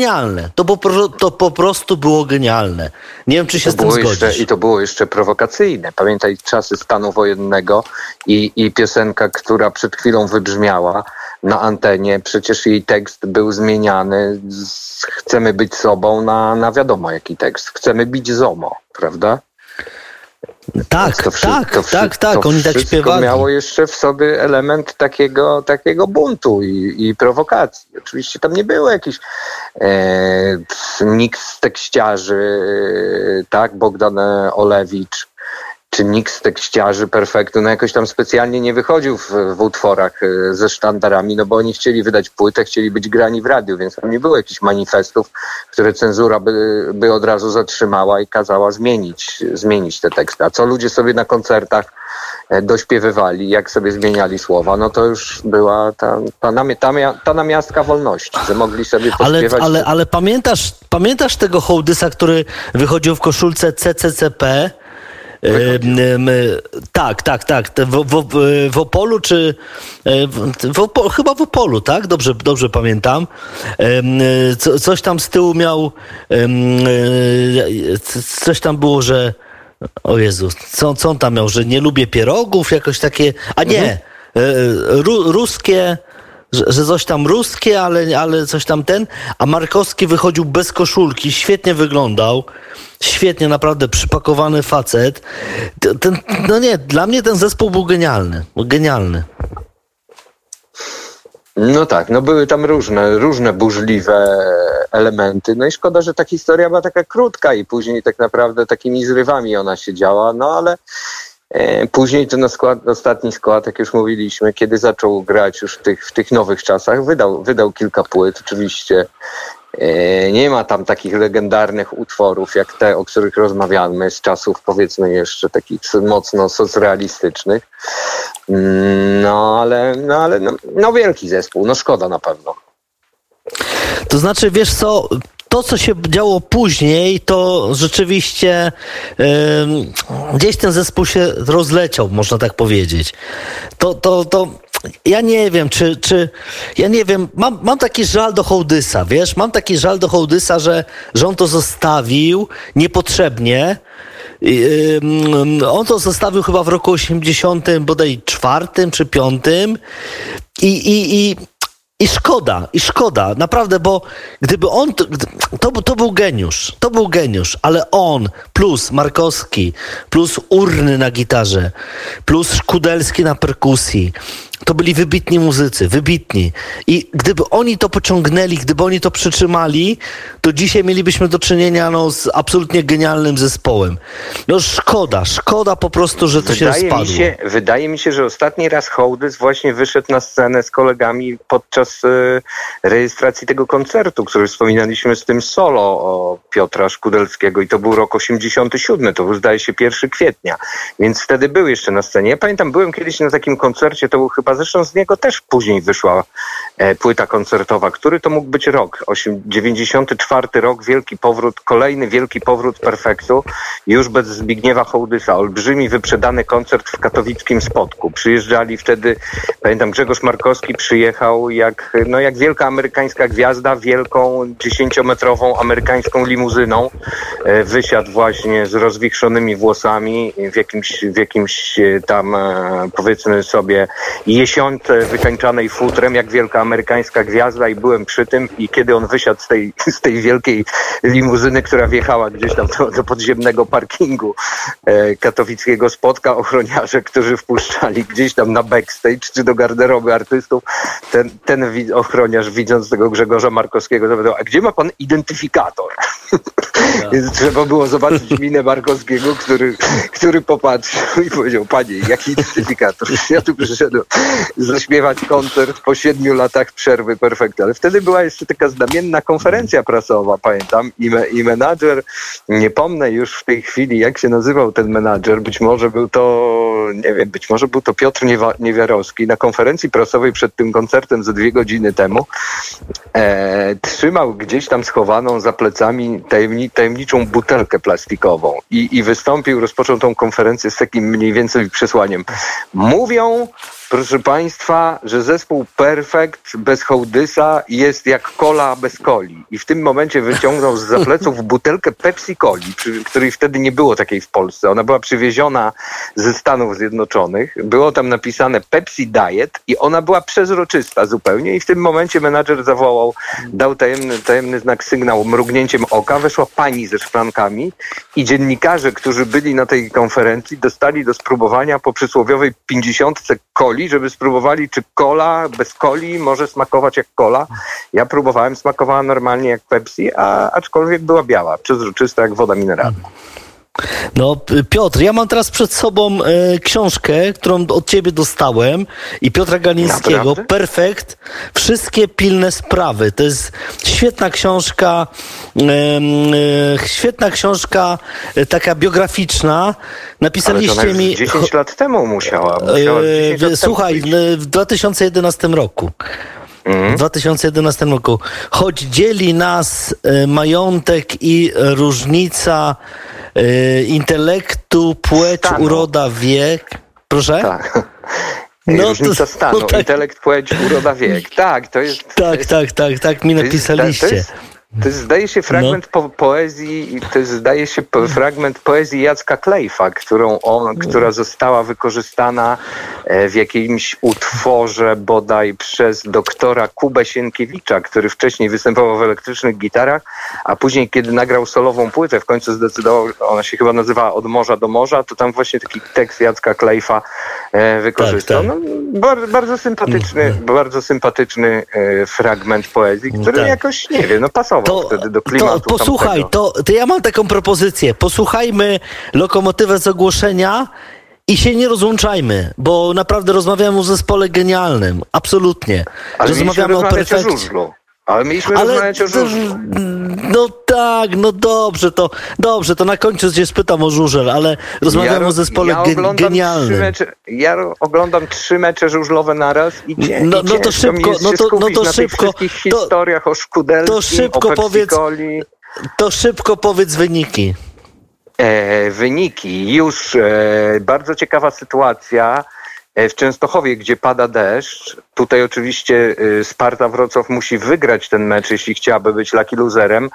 To, po, to po prostu było genialne. Nie wiem, czy się to z tym zgodzisz. Jeszcze, I to było jeszcze prowokacyjne. Pamiętaj czasy stanu wojennego i, i piosenka, która przed chwilą wybrzmiała na antenie. Przecież jej tekst był zmieniany z chcemy być sobą na, na wiadomo jaki tekst. Chcemy bić ZOMO, prawda? Tak, to, tak, to, tak, tak, to oni tak śpiewali. miało jeszcze w sobie element takiego, takiego buntu i, i prowokacji. Oczywiście tam nie było jakichś e, nikt z tekściarzy, e, tak, Bogdan Olewicz, czy nikt z tekściarzy perfektu, no jakoś tam specjalnie nie wychodził w, w utworach e, ze sztandarami, no bo oni chcieli wydać płytę, chcieli być grani w radiu, więc tam nie było jakichś manifestów, które cenzura by, by od razu zatrzymała i kazała zmienić, zmienić te teksty. A co ludzie sobie na koncertach e, dośpiewywali, jak sobie zmieniali słowa, no to już była ta, ta, ta, ta namiastka wolności, że mogli sobie pośpiewać. Ale, ale, ale pamiętasz, pamiętasz tego hołdysa, który wychodził w koszulce CCCP tak, tak, tak. W, w, w Opolu czy e, w Opolu, chyba w Opolu, tak? Dobrze, dobrze pamiętam. Co, coś tam z tyłu miał e, coś tam było, że o Jezu, co, co on tam miał, że nie lubię pierogów, jakoś takie, a nie, mhm. E, ru, ruskie że, coś tam ruskie, ale, ale coś tam ten, a Markowski wychodził bez koszulki, świetnie wyglądał, świetnie, naprawdę przypakowany facet. Ten, no nie, dla mnie ten zespół był genialny, genialny. No tak, no były tam różne, różne burzliwe elementy. No i szkoda, że ta historia była taka krótka i później tak naprawdę takimi zrywami ona się działa, no ale później ten skład, ostatni skład, jak już mówiliśmy, kiedy zaczął grać już w tych, w tych nowych czasach, wydał, wydał kilka płyt. Oczywiście e, nie ma tam takich legendarnych utworów jak te, o których rozmawiamy z czasów powiedzmy jeszcze takich mocno socrealistycznych. Mm, no ale, no, ale no, no wielki zespół, no szkoda na pewno. To znaczy, wiesz co, to, co się działo później, to rzeczywiście yy, gdzieś ten zespół się rozleciał, można tak powiedzieć. To, to, to ja nie wiem, czy, czy ja nie wiem, mam, mam taki żal do Hołdysa, wiesz, mam taki żal do Hołdysa, że, że on to zostawił niepotrzebnie. Yy, on to zostawił chyba w roku 80, bodaj czwartym czy piątym i, i, i i szkoda, i szkoda, naprawdę, bo gdyby on, to, to był geniusz, to był geniusz, ale on plus Markowski, plus Urny na gitarze, plus Szkudelski na perkusji, to byli wybitni muzycy, wybitni. I gdyby oni to pociągnęli, gdyby oni to przytrzymali, to dzisiaj mielibyśmy do czynienia no, z absolutnie genialnym zespołem. No szkoda, szkoda po prostu, że to wydaje się rozpadło. Mi się, wydaje mi się, że ostatni raz Hołdys właśnie wyszedł na scenę z kolegami podczas y, rejestracji tego koncertu, który wspominaliśmy z tym solo o Piotra Szkudelskiego i to był rok 87, to był zdaje się 1 kwietnia, więc wtedy był jeszcze na scenie. Ja pamiętam, byłem kiedyś na takim koncercie, to był chyba Zresztą z niego też później wyszła e, płyta koncertowa. Który to mógł być rok? 94 rok, wielki powrót, kolejny wielki powrót Perfektu, już bez Zbigniewa Hołdysa. Olbrzymi wyprzedany koncert w katowickim Spotku. Przyjeżdżali wtedy, pamiętam Grzegorz Markowski przyjechał jak, no jak wielka amerykańska gwiazda, wielką dziesięciometrową amerykańską limuzyną. E, wysiadł właśnie z rozwichrzonymi włosami w jakimś, w jakimś e, tam powiedzmy sobie jesiące wykańczanej futrem, jak wielka amerykańska gwiazda i byłem przy tym i kiedy on wysiadł z tej, z tej wielkiej limuzyny, która wjechała gdzieś tam do, do podziemnego parkingu e, katowickiego, spotka ochroniarze, którzy wpuszczali gdzieś tam na backstage czy do garderoby artystów. Ten, ten ochroniarz widząc tego Grzegorza Markowskiego zapytał, a gdzie ma pan identyfikator? Więc trzeba było zobaczyć minę Markowskiego, który, który popatrzył i powiedział, panie, jaki identyfikator? Ja tu przyszedłem zaśpiewać koncert po siedmiu latach przerwy perfektu. Ale wtedy była jeszcze taka znamienna konferencja prasowa, pamiętam, i, me, i menadżer, nie pomnę już w tej chwili, jak się nazywał ten menadżer, być może był to, nie wiem, być może był to Piotr Niewiarowski, na konferencji prasowej przed tym koncertem ze dwie godziny temu e, trzymał gdzieś tam schowaną za plecami tajemni, tajemniczą butelkę plastikową i, i wystąpił, rozpoczął tą konferencję z takim mniej więcej przesłaniem. Mówią, proszę Państwa, że zespół Perfect bez Hołdysa jest jak kola bez coli. I w tym momencie wyciągnął z zapleców butelkę Pepsi Coli, której wtedy nie było takiej w Polsce. Ona była przywieziona ze Stanów Zjednoczonych. Było tam napisane Pepsi Diet i ona była przezroczysta zupełnie i w tym momencie menadżer zawołał, dał tajemny, tajemny znak sygnał mrugnięciem oka. Weszła pani ze szklankami i dziennikarze, którzy byli na tej konferencji, dostali do spróbowania po przysłowiowej pięćdziesiątce coli, żeby spróbowali, czy cola bez coli może smakować jak cola. Ja próbowałem, smakowała normalnie jak Pepsi, a aczkolwiek była biała, przezroczysta jak woda mineralna. No, Piotr, ja mam teraz przed sobą e, książkę, którą od ciebie dostałem i Piotra Galińskiego, Naprawdę? Perfekt, wszystkie pilne sprawy. To jest świetna książka, e, e, świetna książka, e, taka biograficzna. Napisaliście Ale to mi... 10 lat temu musiała. musiała e, słuchaj, w 2011 roku. W 2011 roku. Choć dzieli nas e, majątek i różnica e, intelektu, płeć, Stanu. uroda, wiek. Proszę? Tak. No, różnica to, stanu, no tak. intelekt, płeć, uroda, wiek. Tak, to jest... Tak, jest, tak, tak, tak mi napisaliście. To jest, to jest, zdaje się, fragment no. po poezji, to jest, zdaje się, po, fragment poezji Jacka Klejfa, którą on, która została wykorzystana e, w jakimś utworze bodaj przez doktora Kubę Sienkiewicza, który wcześniej występował w elektrycznych gitarach, a później, kiedy nagrał solową płytę, w końcu zdecydował, ona się chyba nazywała Od morza do morza, to tam właśnie taki tekst Jacka Klejfa e, wykorzystał. Tak, tak. No, bardzo, bardzo sympatyczny, mm, mm. bardzo sympatyczny e, fragment poezji, który tak. jakoś, nie wiem, no pasował to, wtedy do klimatu. To, posłuchaj, to, to ja mam taką propozycję. Posłuchajmy lokomotywę z ogłoszenia i się nie rozłączajmy, bo naprawdę rozmawiamy o zespole genialnym. Absolutnie. Ale rozmawiamy o perfekcie. Ale mieliśmy Ale, rozmawiać o żużlu. No tak, no dobrze, to dobrze, to na końcu cię spytam o żużel, ale rozmawiamy ja, o zespole ja genialnym. Mecze, ja oglądam trzy mecze żużlowe naraz i cie, no, no to szybko, no to, no to szybko. To, historiach o Szkudelskim, to szybko powiedz, To szybko powiedz wyniki. E, wyniki. Już e, bardzo ciekawa sytuacja. E, w Częstochowie, gdzie pada deszcz. Tutaj oczywiście e, Sparta Wrocław musi wygrać ten mecz, jeśli chciałaby być lucky loserem.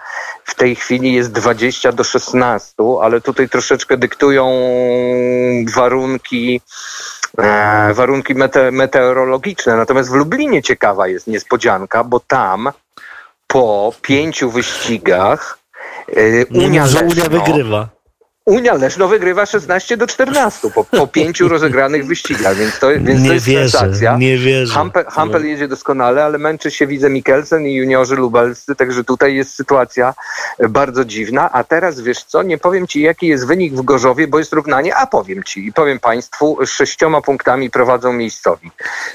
W tej chwili jest 20 do 16, ale tutaj troszeczkę dyktują warunki e, warunki mete meteorologiczne. Natomiast w Lublinie ciekawa jest niespodzianka, bo tam po pięciu wyścigach Unia, Unia wygrywa. Unia Leszno wygrywa 16 do 14 po, po pięciu rozegranych wyścigach, więc to, więc nie to jest wierzę, sensacja. Nie wierzę. Hampel, Hampel no. jedzie doskonale, ale męczy się widzę Mikkelsen i juniorzy lubelscy, także tutaj jest sytuacja bardzo dziwna. A teraz wiesz co, nie powiem ci jaki jest wynik w Gorzowie, bo jest równanie, a powiem ci i powiem państwu, sześcioma punktami prowadzą miejscowi.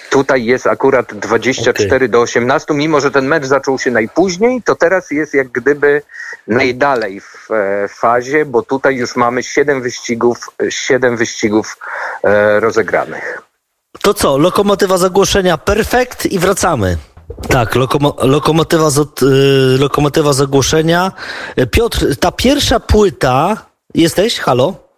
Tutaj jest akurat 24 okay. do 18, mimo że ten mecz zaczął się najpóźniej, to teraz jest jak gdyby najdalej w e, fazie, bo tutaj już mamy siedem wyścigów, siedem wyścigów e, rozegranych. To co, lokomotywa zagłoszenia perfekt i wracamy. Tak, lokomo lokomotywa, z, y, lokomotywa zagłoszenia. Piotr, ta pierwsza płyta. Jesteś? Halo?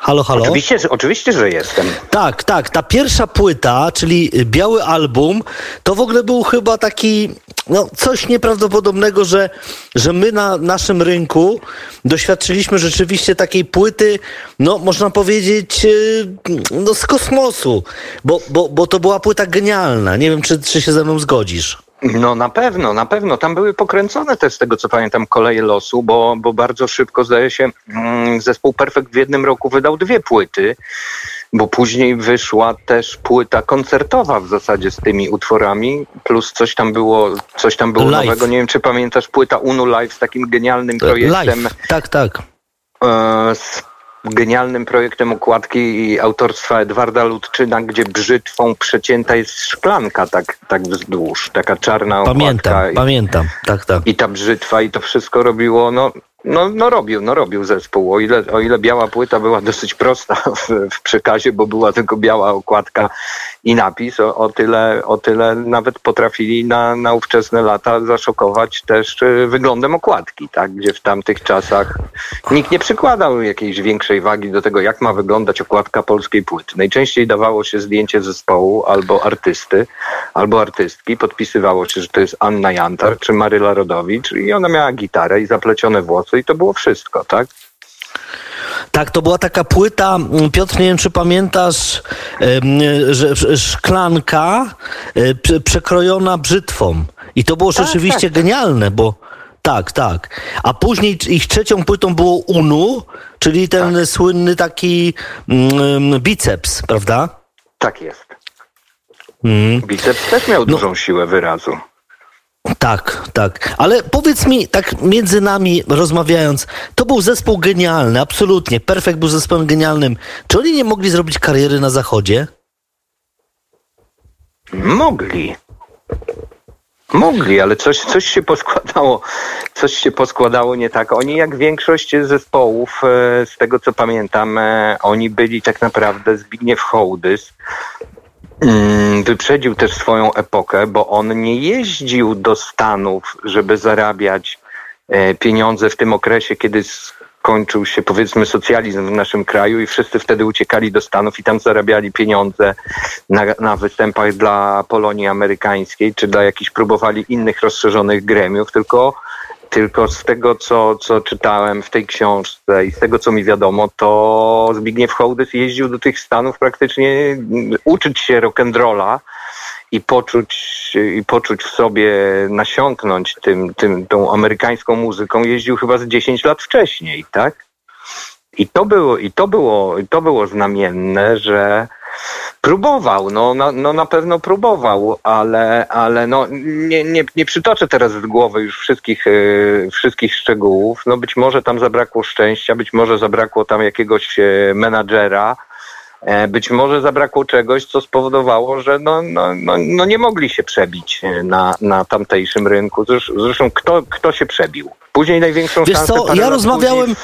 Halo, halo? Oczywiście, że, oczywiście, że jestem. Tak, tak. Ta pierwsza płyta, czyli biały album, to w ogóle był chyba taki, no coś nieprawdopodobnego, że, że my na naszym rynku doświadczyliśmy rzeczywiście takiej płyty, no można powiedzieć, y, no z kosmosu, bo, bo, bo to była płyta genialna. Nie wiem, czy, czy się ze mną zgodzisz. No na pewno, na pewno. Tam były pokręcone też z tego, co pamiętam, koleje losu, bo, bo bardzo szybko, zdaje się, mm, zespół Perfect w jednym roku wydał dwie płyty, bo później wyszła też płyta koncertowa w zasadzie z tymi utworami, plus coś tam było, coś tam było Live. nowego. Nie wiem, czy pamiętasz płyta Unu Live z takim genialnym projektem. Live. Tak, tak. E, z genialnym projektem okładki autorstwa Edwarda Ludczyna, gdzie brzytwą przecięta jest szklanka tak, tak wzdłuż, taka czarna okładka. Pamiętam, pamiętam, tak, tak. I ta brzytwa i to wszystko robiło, no no, no robił, no robił zespół. O ile, o ile biała płyta była dosyć prosta w, w przekazie, bo była tylko biała okładka i napis, o, o, tyle, o tyle nawet potrafili na, na ówczesne lata zaszokować też y, wyglądem okładki, tak? gdzie w tamtych czasach nikt nie przykładał jakiejś większej wagi do tego, jak ma wyglądać okładka polskiej płyty. Najczęściej dawało się zdjęcie zespołu albo artysty, albo artystki, podpisywało się, że to jest Anna Jantar czy Maryla Rodowicz i ona miała gitarę i zaplecione włosy i to było wszystko, tak? Tak, to była taka płyta, mm, Piotr, nie wiem czy pamiętasz, że szklanka e, przekrojona brzytwą. I to było tak, rzeczywiście tak. genialne, bo tak, tak. A później ich trzecią płytą było Unu, czyli ten tak. słynny taki mm, biceps, prawda? Tak jest. Mm. Biceps też miał no. dużą siłę wyrazu. Tak, tak. Ale powiedz mi, tak między nami rozmawiając, to był zespół genialny, absolutnie. Perfekt był zespołem genialnym. Czy oni nie mogli zrobić kariery na zachodzie? Mogli. Mogli, ale coś, coś się poskładało, coś się poskładało nie tak. Oni jak większość zespołów, e, z tego co pamiętam, e, oni byli tak naprawdę Zbigniew Hołdys, wyprzedził też swoją epokę, bo on nie jeździł do Stanów, żeby zarabiać e, pieniądze w tym okresie, kiedy skończył się powiedzmy socjalizm w naszym kraju i wszyscy wtedy uciekali do Stanów i tam zarabiali pieniądze na, na występach dla Polonii Amerykańskiej, czy dla jakichś próbowali innych rozszerzonych gremiów, tylko tylko z tego, co, co czytałem w tej książce i z tego, co mi wiadomo, to Zbigniew Hołdys jeździł do tych Stanów praktycznie uczyć się rock'n'rolla i poczuć, i poczuć w sobie, nasiąknąć tym, tym, tą amerykańską muzyką, jeździł chyba z 10 lat wcześniej, tak? I to było, i to było, i to było znamienne, że Próbował, no na, no na pewno próbował, ale, ale no nie, nie, nie przytoczę teraz z głowy już wszystkich, yy, wszystkich szczegółów. No być może tam zabrakło szczęścia, być może zabrakło tam jakiegoś yy, menadżera, yy, być może zabrakło czegoś, co spowodowało, że no, no, no, no nie mogli się przebić na, na tamtejszym rynku. Zresztą kto, kto się przebił? Później największą Wiesz szansę... Co, ja rozmawiałem...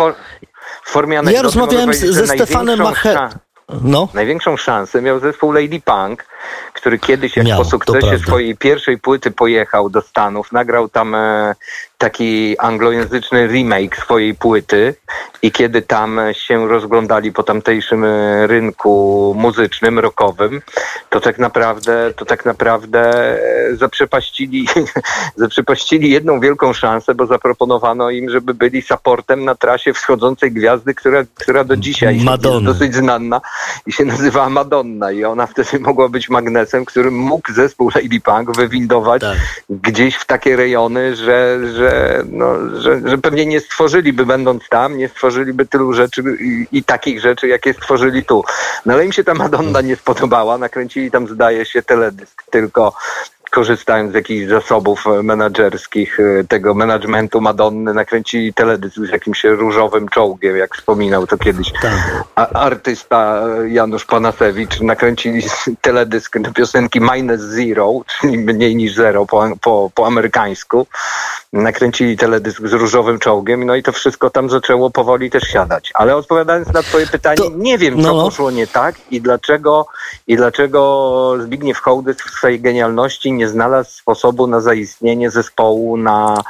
W formie ja rozmawiałem ze Stefanem Macher... No. Największą szansę miał zespół Lady Punk, który kiedyś jak miał, po sukcesie swojej pierwszej płyty pojechał do Stanów, nagrał tam e, taki anglojęzyczny remake swojej płyty i kiedy tam się rozglądali po tamtejszym e, rynku muzycznym, rockowym, to tak naprawdę, to tak naprawdę e, zaprzepaścili, zaprzepaścili jedną wielką szansę, bo zaproponowano im, żeby byli supportem na trasie wschodzącej gwiazdy, która, która do dzisiaj jest dosyć znana i się nazywała Madonna i ona wtedy mogła być magnesem, którym mógł zespół Lady Punk wywindować tak. gdzieś w takie rejony, że, że, no, że, że pewnie nie stworzyliby, będąc tam, nie stworzyliby tylu rzeczy i, i takich rzeczy, jakie stworzyli tu. No ale im się ta Madonna nie spodobała, nakręcili tam zdaje się teledysk tylko korzystając z jakichś zasobów e, menedżerskich e, tego managementu Madonny, nakręcili teledysk z jakimś różowym czołgiem, jak wspominał to kiedyś tak. artysta e, Janusz Panasewicz. Nakręcili teledysk do piosenki Minus Zero, czyli mniej niż zero po, po, po amerykańsku. Nakręcili teledysk z różowym czołgiem, no i to wszystko tam zaczęło powoli też siadać. Ale odpowiadając na twoje pytanie, to, nie wiem, co no. poszło nie tak i dlaczego, i dlaczego Zbigniew Hołdys w swojej genialności nie znalazł sposobu na zaistnienie zespołu na,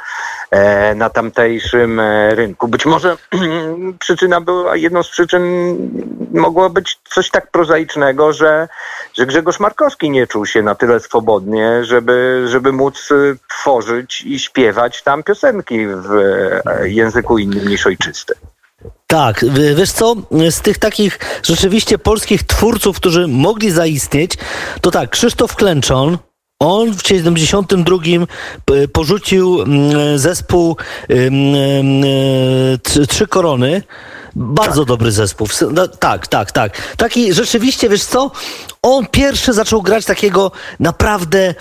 e, na tamtejszym e, rynku. Być może przyczyna była, jedną z przyczyn mogło być coś tak prozaicznego, że, że Grzegorz Markowski nie czuł się na tyle swobodnie, żeby, żeby móc e, tworzyć i śpiewać tam piosenki w języku innym niż ojczysty. Tak, wiesz co, z tych takich rzeczywiście polskich twórców, którzy mogli zaistnieć, to tak, Krzysztof Klęczon, on w 72 porzucił mm, zespół Trzy Korony. Bardzo tak. dobry zespół. No, tak, tak, tak. Taki rzeczywiście, wiesz co? On pierwszy zaczął grać takiego naprawdę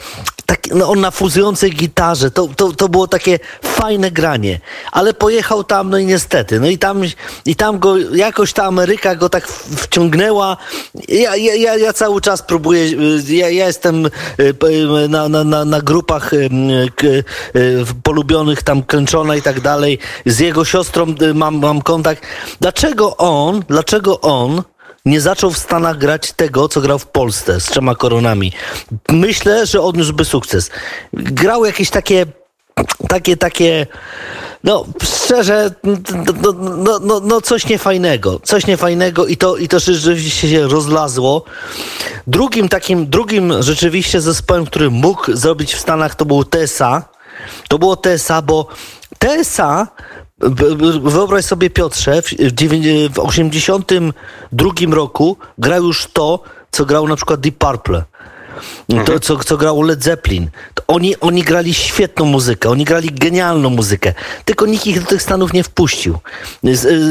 taki, no on na fuzującej gitarze, to, to, to było takie fajne granie, ale pojechał tam, no i niestety, no i tam, i tam go, jakoś ta Ameryka go tak wciągnęła, ja, ja, ja cały czas próbuję, ja, ja jestem y, na, na, na, na grupach y, polubionych tam Kręczona i tak dalej, z jego siostrą mam, mam kontakt, dlaczego on, dlaczego on nie zaczął w Stanach grać tego, co grał w Polsce z trzema koronami. Myślę, że odniósłby sukces. Grał jakieś takie takie, takie, no szczerze, no, no, no, no coś niefajnego, coś niefajnego i to, i to rzeczywiście się rozlazło. Drugim takim, drugim rzeczywiście zespołem, który mógł zrobić w Stanach to był TSA. To było TSA, bo TSA Wyobraź sobie Piotrze, w 82 roku grał już to, co grał na przykład Deep Purple. Mhm. To, co, co grał Led Zeppelin. To oni, oni grali świetną muzykę, oni grali genialną muzykę, tylko nikt ich do tych Stanów nie wpuścił.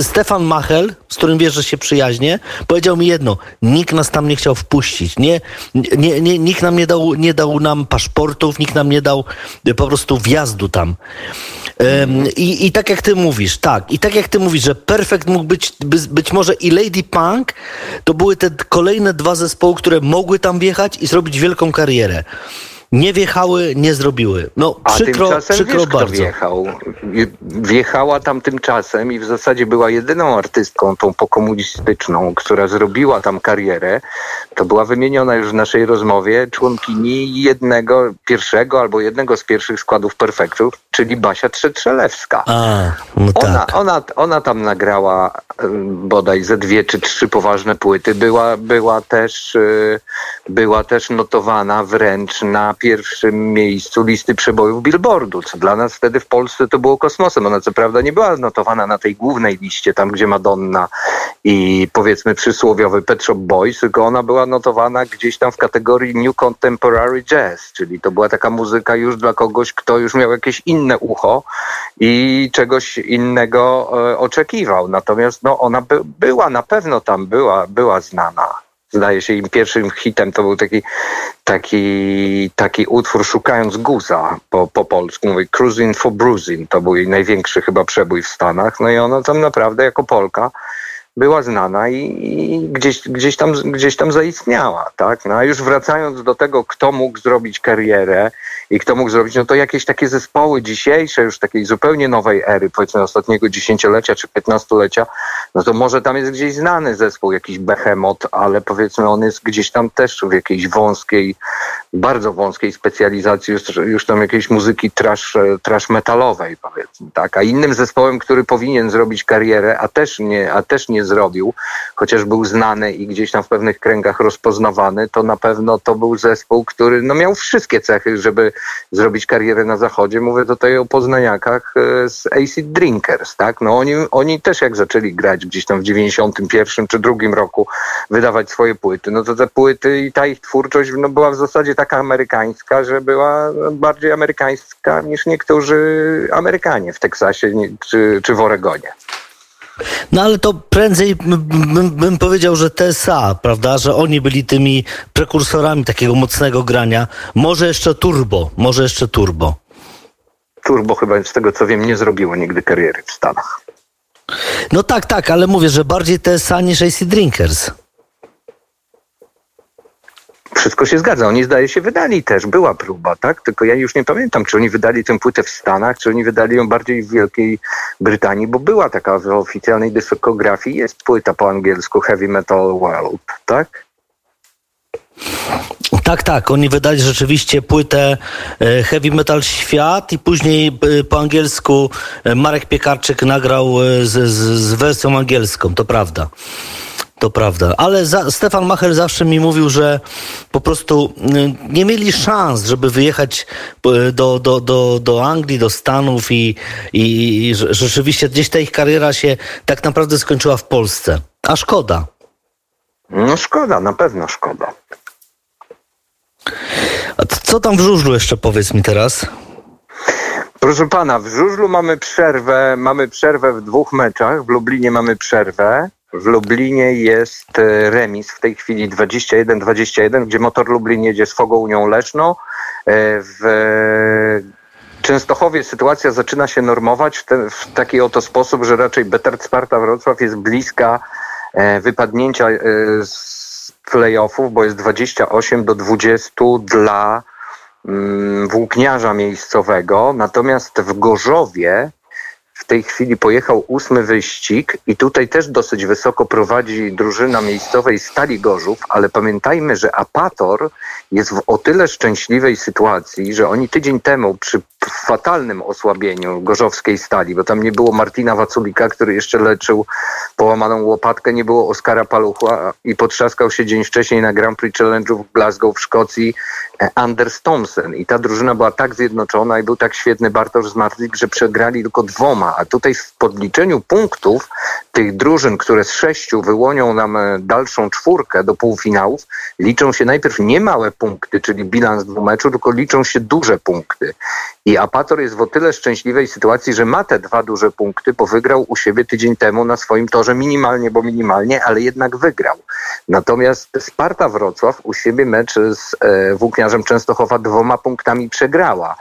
Stefan Machel, z którym wiesz, że się przyjaźnie, powiedział mi jedno, nikt nas tam nie chciał wpuścić, nie, nie, nie, nikt nam nie dał, nie dał nam paszportów, nikt nam nie dał po prostu wjazdu tam. Um, i, I tak jak ty mówisz, tak, i tak jak ty mówisz, że Perfect mógł być, być może i Lady Punk, to były te kolejne dwa zespoły, które mogły tam wjechać i zrobić wielką karierę nie wjechały, nie zrobiły. No, A przykro, tymczasem przykro wiesz, bardzo. Kto wjechał. Wjechała tam tymczasem i w zasadzie była jedyną artystką tą pokomunistyczną, która zrobiła tam karierę. To była wymieniona już w naszej rozmowie członkini jednego, pierwszego albo jednego z pierwszych składów perfektów, czyli Basia Trzetrzelewska. A, no ona, tak. ona, ona tam nagrała bodaj ze dwie czy trzy poważne płyty. Była, była, też, y, była też notowana wręcz na pierwszym miejscu listy przebojów Billboardu, co dla nas wtedy w Polsce to było kosmosem. Ona co prawda nie była notowana na tej głównej liście, tam gdzie Madonna i powiedzmy przysłowiowy Pet Shop Boys, tylko ona była notowana gdzieś tam w kategorii New Contemporary Jazz, czyli to była taka muzyka już dla kogoś, kto już miał jakieś inne ucho i czegoś innego e, oczekiwał. Natomiast no, ona by, była, na pewno tam była, była znana zdaje się im pierwszym hitem to był taki, taki, taki utwór Szukając Guza po, po polsku, mówi Cruising for Bruising, to był jej największy chyba przebój w Stanach, no i ona tam naprawdę jako Polka była znana i, i, gdzieś, gdzieś, tam, gdzieś tam zaistniała, tak? No a już wracając do tego, kto mógł zrobić karierę i kto mógł zrobić, no to jakieś takie zespoły dzisiejsze, już takiej zupełnie nowej ery, powiedzmy ostatniego dziesięciolecia czy piętnastolecia, no to może tam jest gdzieś znany zespół, jakiś behemoth, ale powiedzmy on jest gdzieś tam też w jakiejś wąskiej, bardzo wąskiej specjalizacji, już, już tam jakiejś muzyki trash, trash metalowej, powiedzmy, tak? A innym zespołem, który powinien zrobić karierę, a też nie, a też nie zrobił, chociaż był znany i gdzieś tam w pewnych kręgach rozpoznawany, to na pewno to był zespół, który no, miał wszystkie cechy, żeby zrobić karierę na zachodzie. Mówię tutaj o poznaniakach e, z Acid Drinkers, tak? No oni, oni też jak zaczęli grać gdzieś tam w 91 czy drugim roku, wydawać swoje płyty, no to te płyty i ta ich twórczość no, była w zasadzie taka amerykańska, że była bardziej amerykańska niż niektórzy Amerykanie w Teksasie czy, czy w Oregonie. No ale to prędzej bym, bym, powiedział, że TSA, prawda, że oni byli tymi prekursorami takiego mocnego grania. Może jeszcze turbo, może jeszcze turbo. Turbo chyba z tego co wiem nie zrobiło nigdy kariery w Stanach. No tak, tak, ale mówię, że bardziej TSA niż AC Drinkers. Wszystko się zgadza. Oni zdaje się wydali też. Była próba, tak? Tylko ja już nie pamiętam, czy oni wydali tę płytę w Stanach, czy oni wydali ją bardziej w Wielkiej Brytanii, bo była taka w oficjalnej dyskografii, jest płyta po angielsku Heavy Metal World, tak? Tak, tak. Oni wydali rzeczywiście płytę e, Heavy Metal Świat i później e, po angielsku e, Marek Piekarczyk nagrał z, z, z wersją angielską, to prawda. To prawda, ale za, Stefan Macher zawsze mi mówił, że po prostu y, nie mieli szans, żeby wyjechać y, do, do, do, do Anglii, do Stanów i, i, i rzeczywiście gdzieś ta ich kariera się tak naprawdę skończyła w Polsce. A szkoda. No szkoda, na pewno szkoda. A co tam w żużlu jeszcze powiedz mi teraz? Proszę pana, w żużlu mamy przerwę, mamy przerwę w dwóch meczach, w Lublinie mamy przerwę. W Lublinie jest e, remis w tej chwili 21-21, gdzie Motor Lublin jedzie z Fogą Unią Leszno, w Częstochowie sytuacja zaczyna się normować w, te, w taki oto sposób, że raczej Betard Sparta Wrocław jest bliska wypadnięcia z playoffów, bo jest 28 do 20 dla mm, włókniarza miejscowego. Natomiast w Gorzowie w tej chwili pojechał ósmy wyścig i tutaj też dosyć wysoko prowadzi drużyna miejscowej Stali Gorzów, ale pamiętajmy, że Apator jest w o tyle szczęśliwej sytuacji, że oni tydzień temu przy fatalnym osłabieniu gorzowskiej stali, bo tam nie było Martina Waculika, który jeszcze leczył połamaną łopatkę, nie było Oskara Palucha i potrzaskał się dzień wcześniej na Grand Prix Challenge'u w Glasgow w Szkocji e, Anders Thompson. I ta drużyna była tak zjednoczona i był tak świetny Bartosz Zmartlik, że przegrali tylko dwoma. A tutaj w podliczeniu punktów tych drużyn, które z sześciu wyłonią nam e, dalszą czwórkę do półfinałów, liczą się najpierw nie małe punkty, czyli bilans dwumeczu, tylko liczą się duże punkty. I Apator jest w o tyle szczęśliwej sytuacji, że ma te dwa duże punkty, bo wygrał u siebie tydzień temu na swoim torze minimalnie, bo minimalnie, ale jednak wygrał. Natomiast Sparta Wrocław u siebie mecz z e, Włókniarzem Częstochowa dwoma punktami przegrała.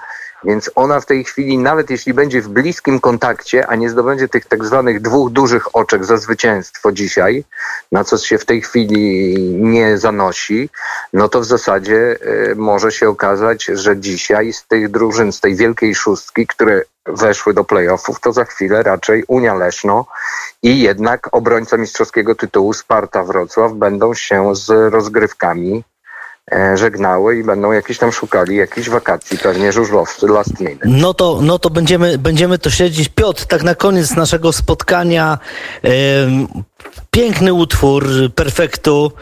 Więc ona w tej chwili, nawet jeśli będzie w bliskim kontakcie, a nie zdobędzie tych tak zwanych dwóch dużych oczek za zwycięstwo dzisiaj, na co się w tej chwili nie zanosi, no to w zasadzie y, może się okazać, że dzisiaj z tych drużyn, z tej wielkiej szóstki, które weszły do playoffów, to za chwilę raczej Unia Leszno i jednak obrońca mistrzowskiego tytułu Sparta Wrocław będą się z rozgrywkami E, żegnały i będą jakieś tam szukali jakichś wakacji, pewnie żużlowcy last minute. No to, no to będziemy, będziemy to śledzić. Piotr, tak na koniec naszego spotkania e, piękny utwór Perfektu.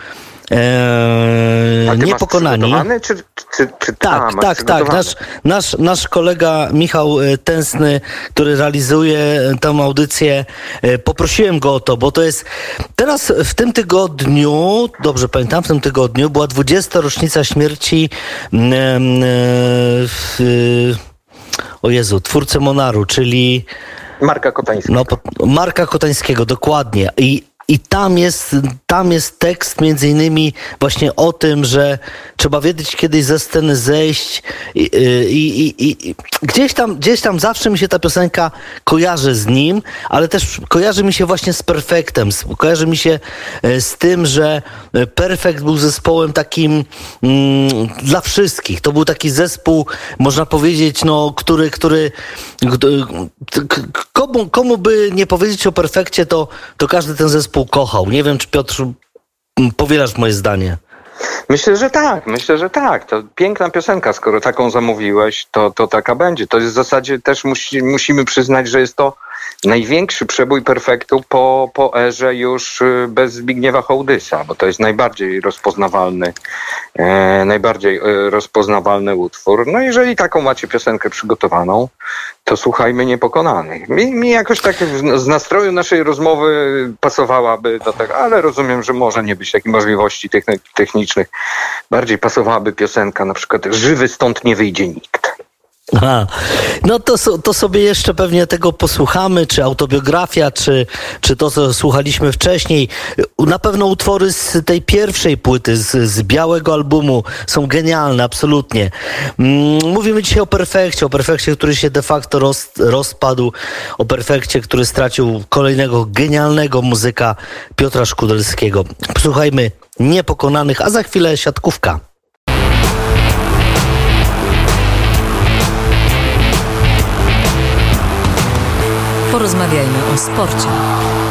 Eee, niepokonani. Czy, czy, czy tak, a, tak, tak. Nasz, nasz, nasz kolega Michał e, Tęsny, który realizuje tę audycję, e, poprosiłem go o to, bo to jest teraz w tym tygodniu, dobrze pamiętam, w tym tygodniu była 20. rocznica śmierci mm, e, w, o Jezu, twórcy Monaru, czyli Marka Kotańskiego. No, Marka Kotańskiego, dokładnie. I i tam jest, tam jest tekst między innymi właśnie o tym, że trzeba wiedzieć kiedyś ze sceny zejść i, i, i, i, gdzieś, tam, gdzieś tam zawsze mi się ta piosenka kojarzy z nim, ale też kojarzy mi się właśnie z Perfektem, kojarzy mi się e, z tym, że Perfekt był zespołem takim mm, dla wszystkich. To był taki zespół, można powiedzieć, no, który, który komu, komu by nie powiedzieć o Perfekcie, to, to każdy ten zespół pokochał. Nie wiem, czy Piotr powielasz moje zdanie. Myślę, że tak, myślę, że tak. To piękna piosenka, skoro taką zamówiłeś, to, to taka będzie. To jest w zasadzie też musi, musimy przyznać, że jest to największy przebój perfektu po, po erze już y, bez Zbigniewa Hołdysa, bo to jest najbardziej rozpoznawalny, e, najbardziej e, rozpoznawalny utwór. No jeżeli taką macie piosenkę przygotowaną, to słuchajmy Niepokonanych. Mi, mi jakoś tak z nastroju naszej rozmowy pasowałaby do tego, ale rozumiem, że może nie być takiej możliwości technicznych. Bardziej pasowałaby piosenka na przykład Żywy stąd nie wyjdzie nikt. Aha. No to, to sobie jeszcze pewnie tego posłuchamy, czy autobiografia, czy, czy to, co słuchaliśmy wcześniej. Na pewno utwory z tej pierwszej płyty, z, z białego albumu są genialne, absolutnie. Mm, mówimy dzisiaj o perfekcie, o perfekcie, który się de facto roz, rozpadł, o perfekcie, który stracił kolejnego genialnego muzyka Piotra Szkudelskiego. Posłuchajmy Niepokonanych, a za chwilę siatkówka. Porozmawiajmy o sporcie.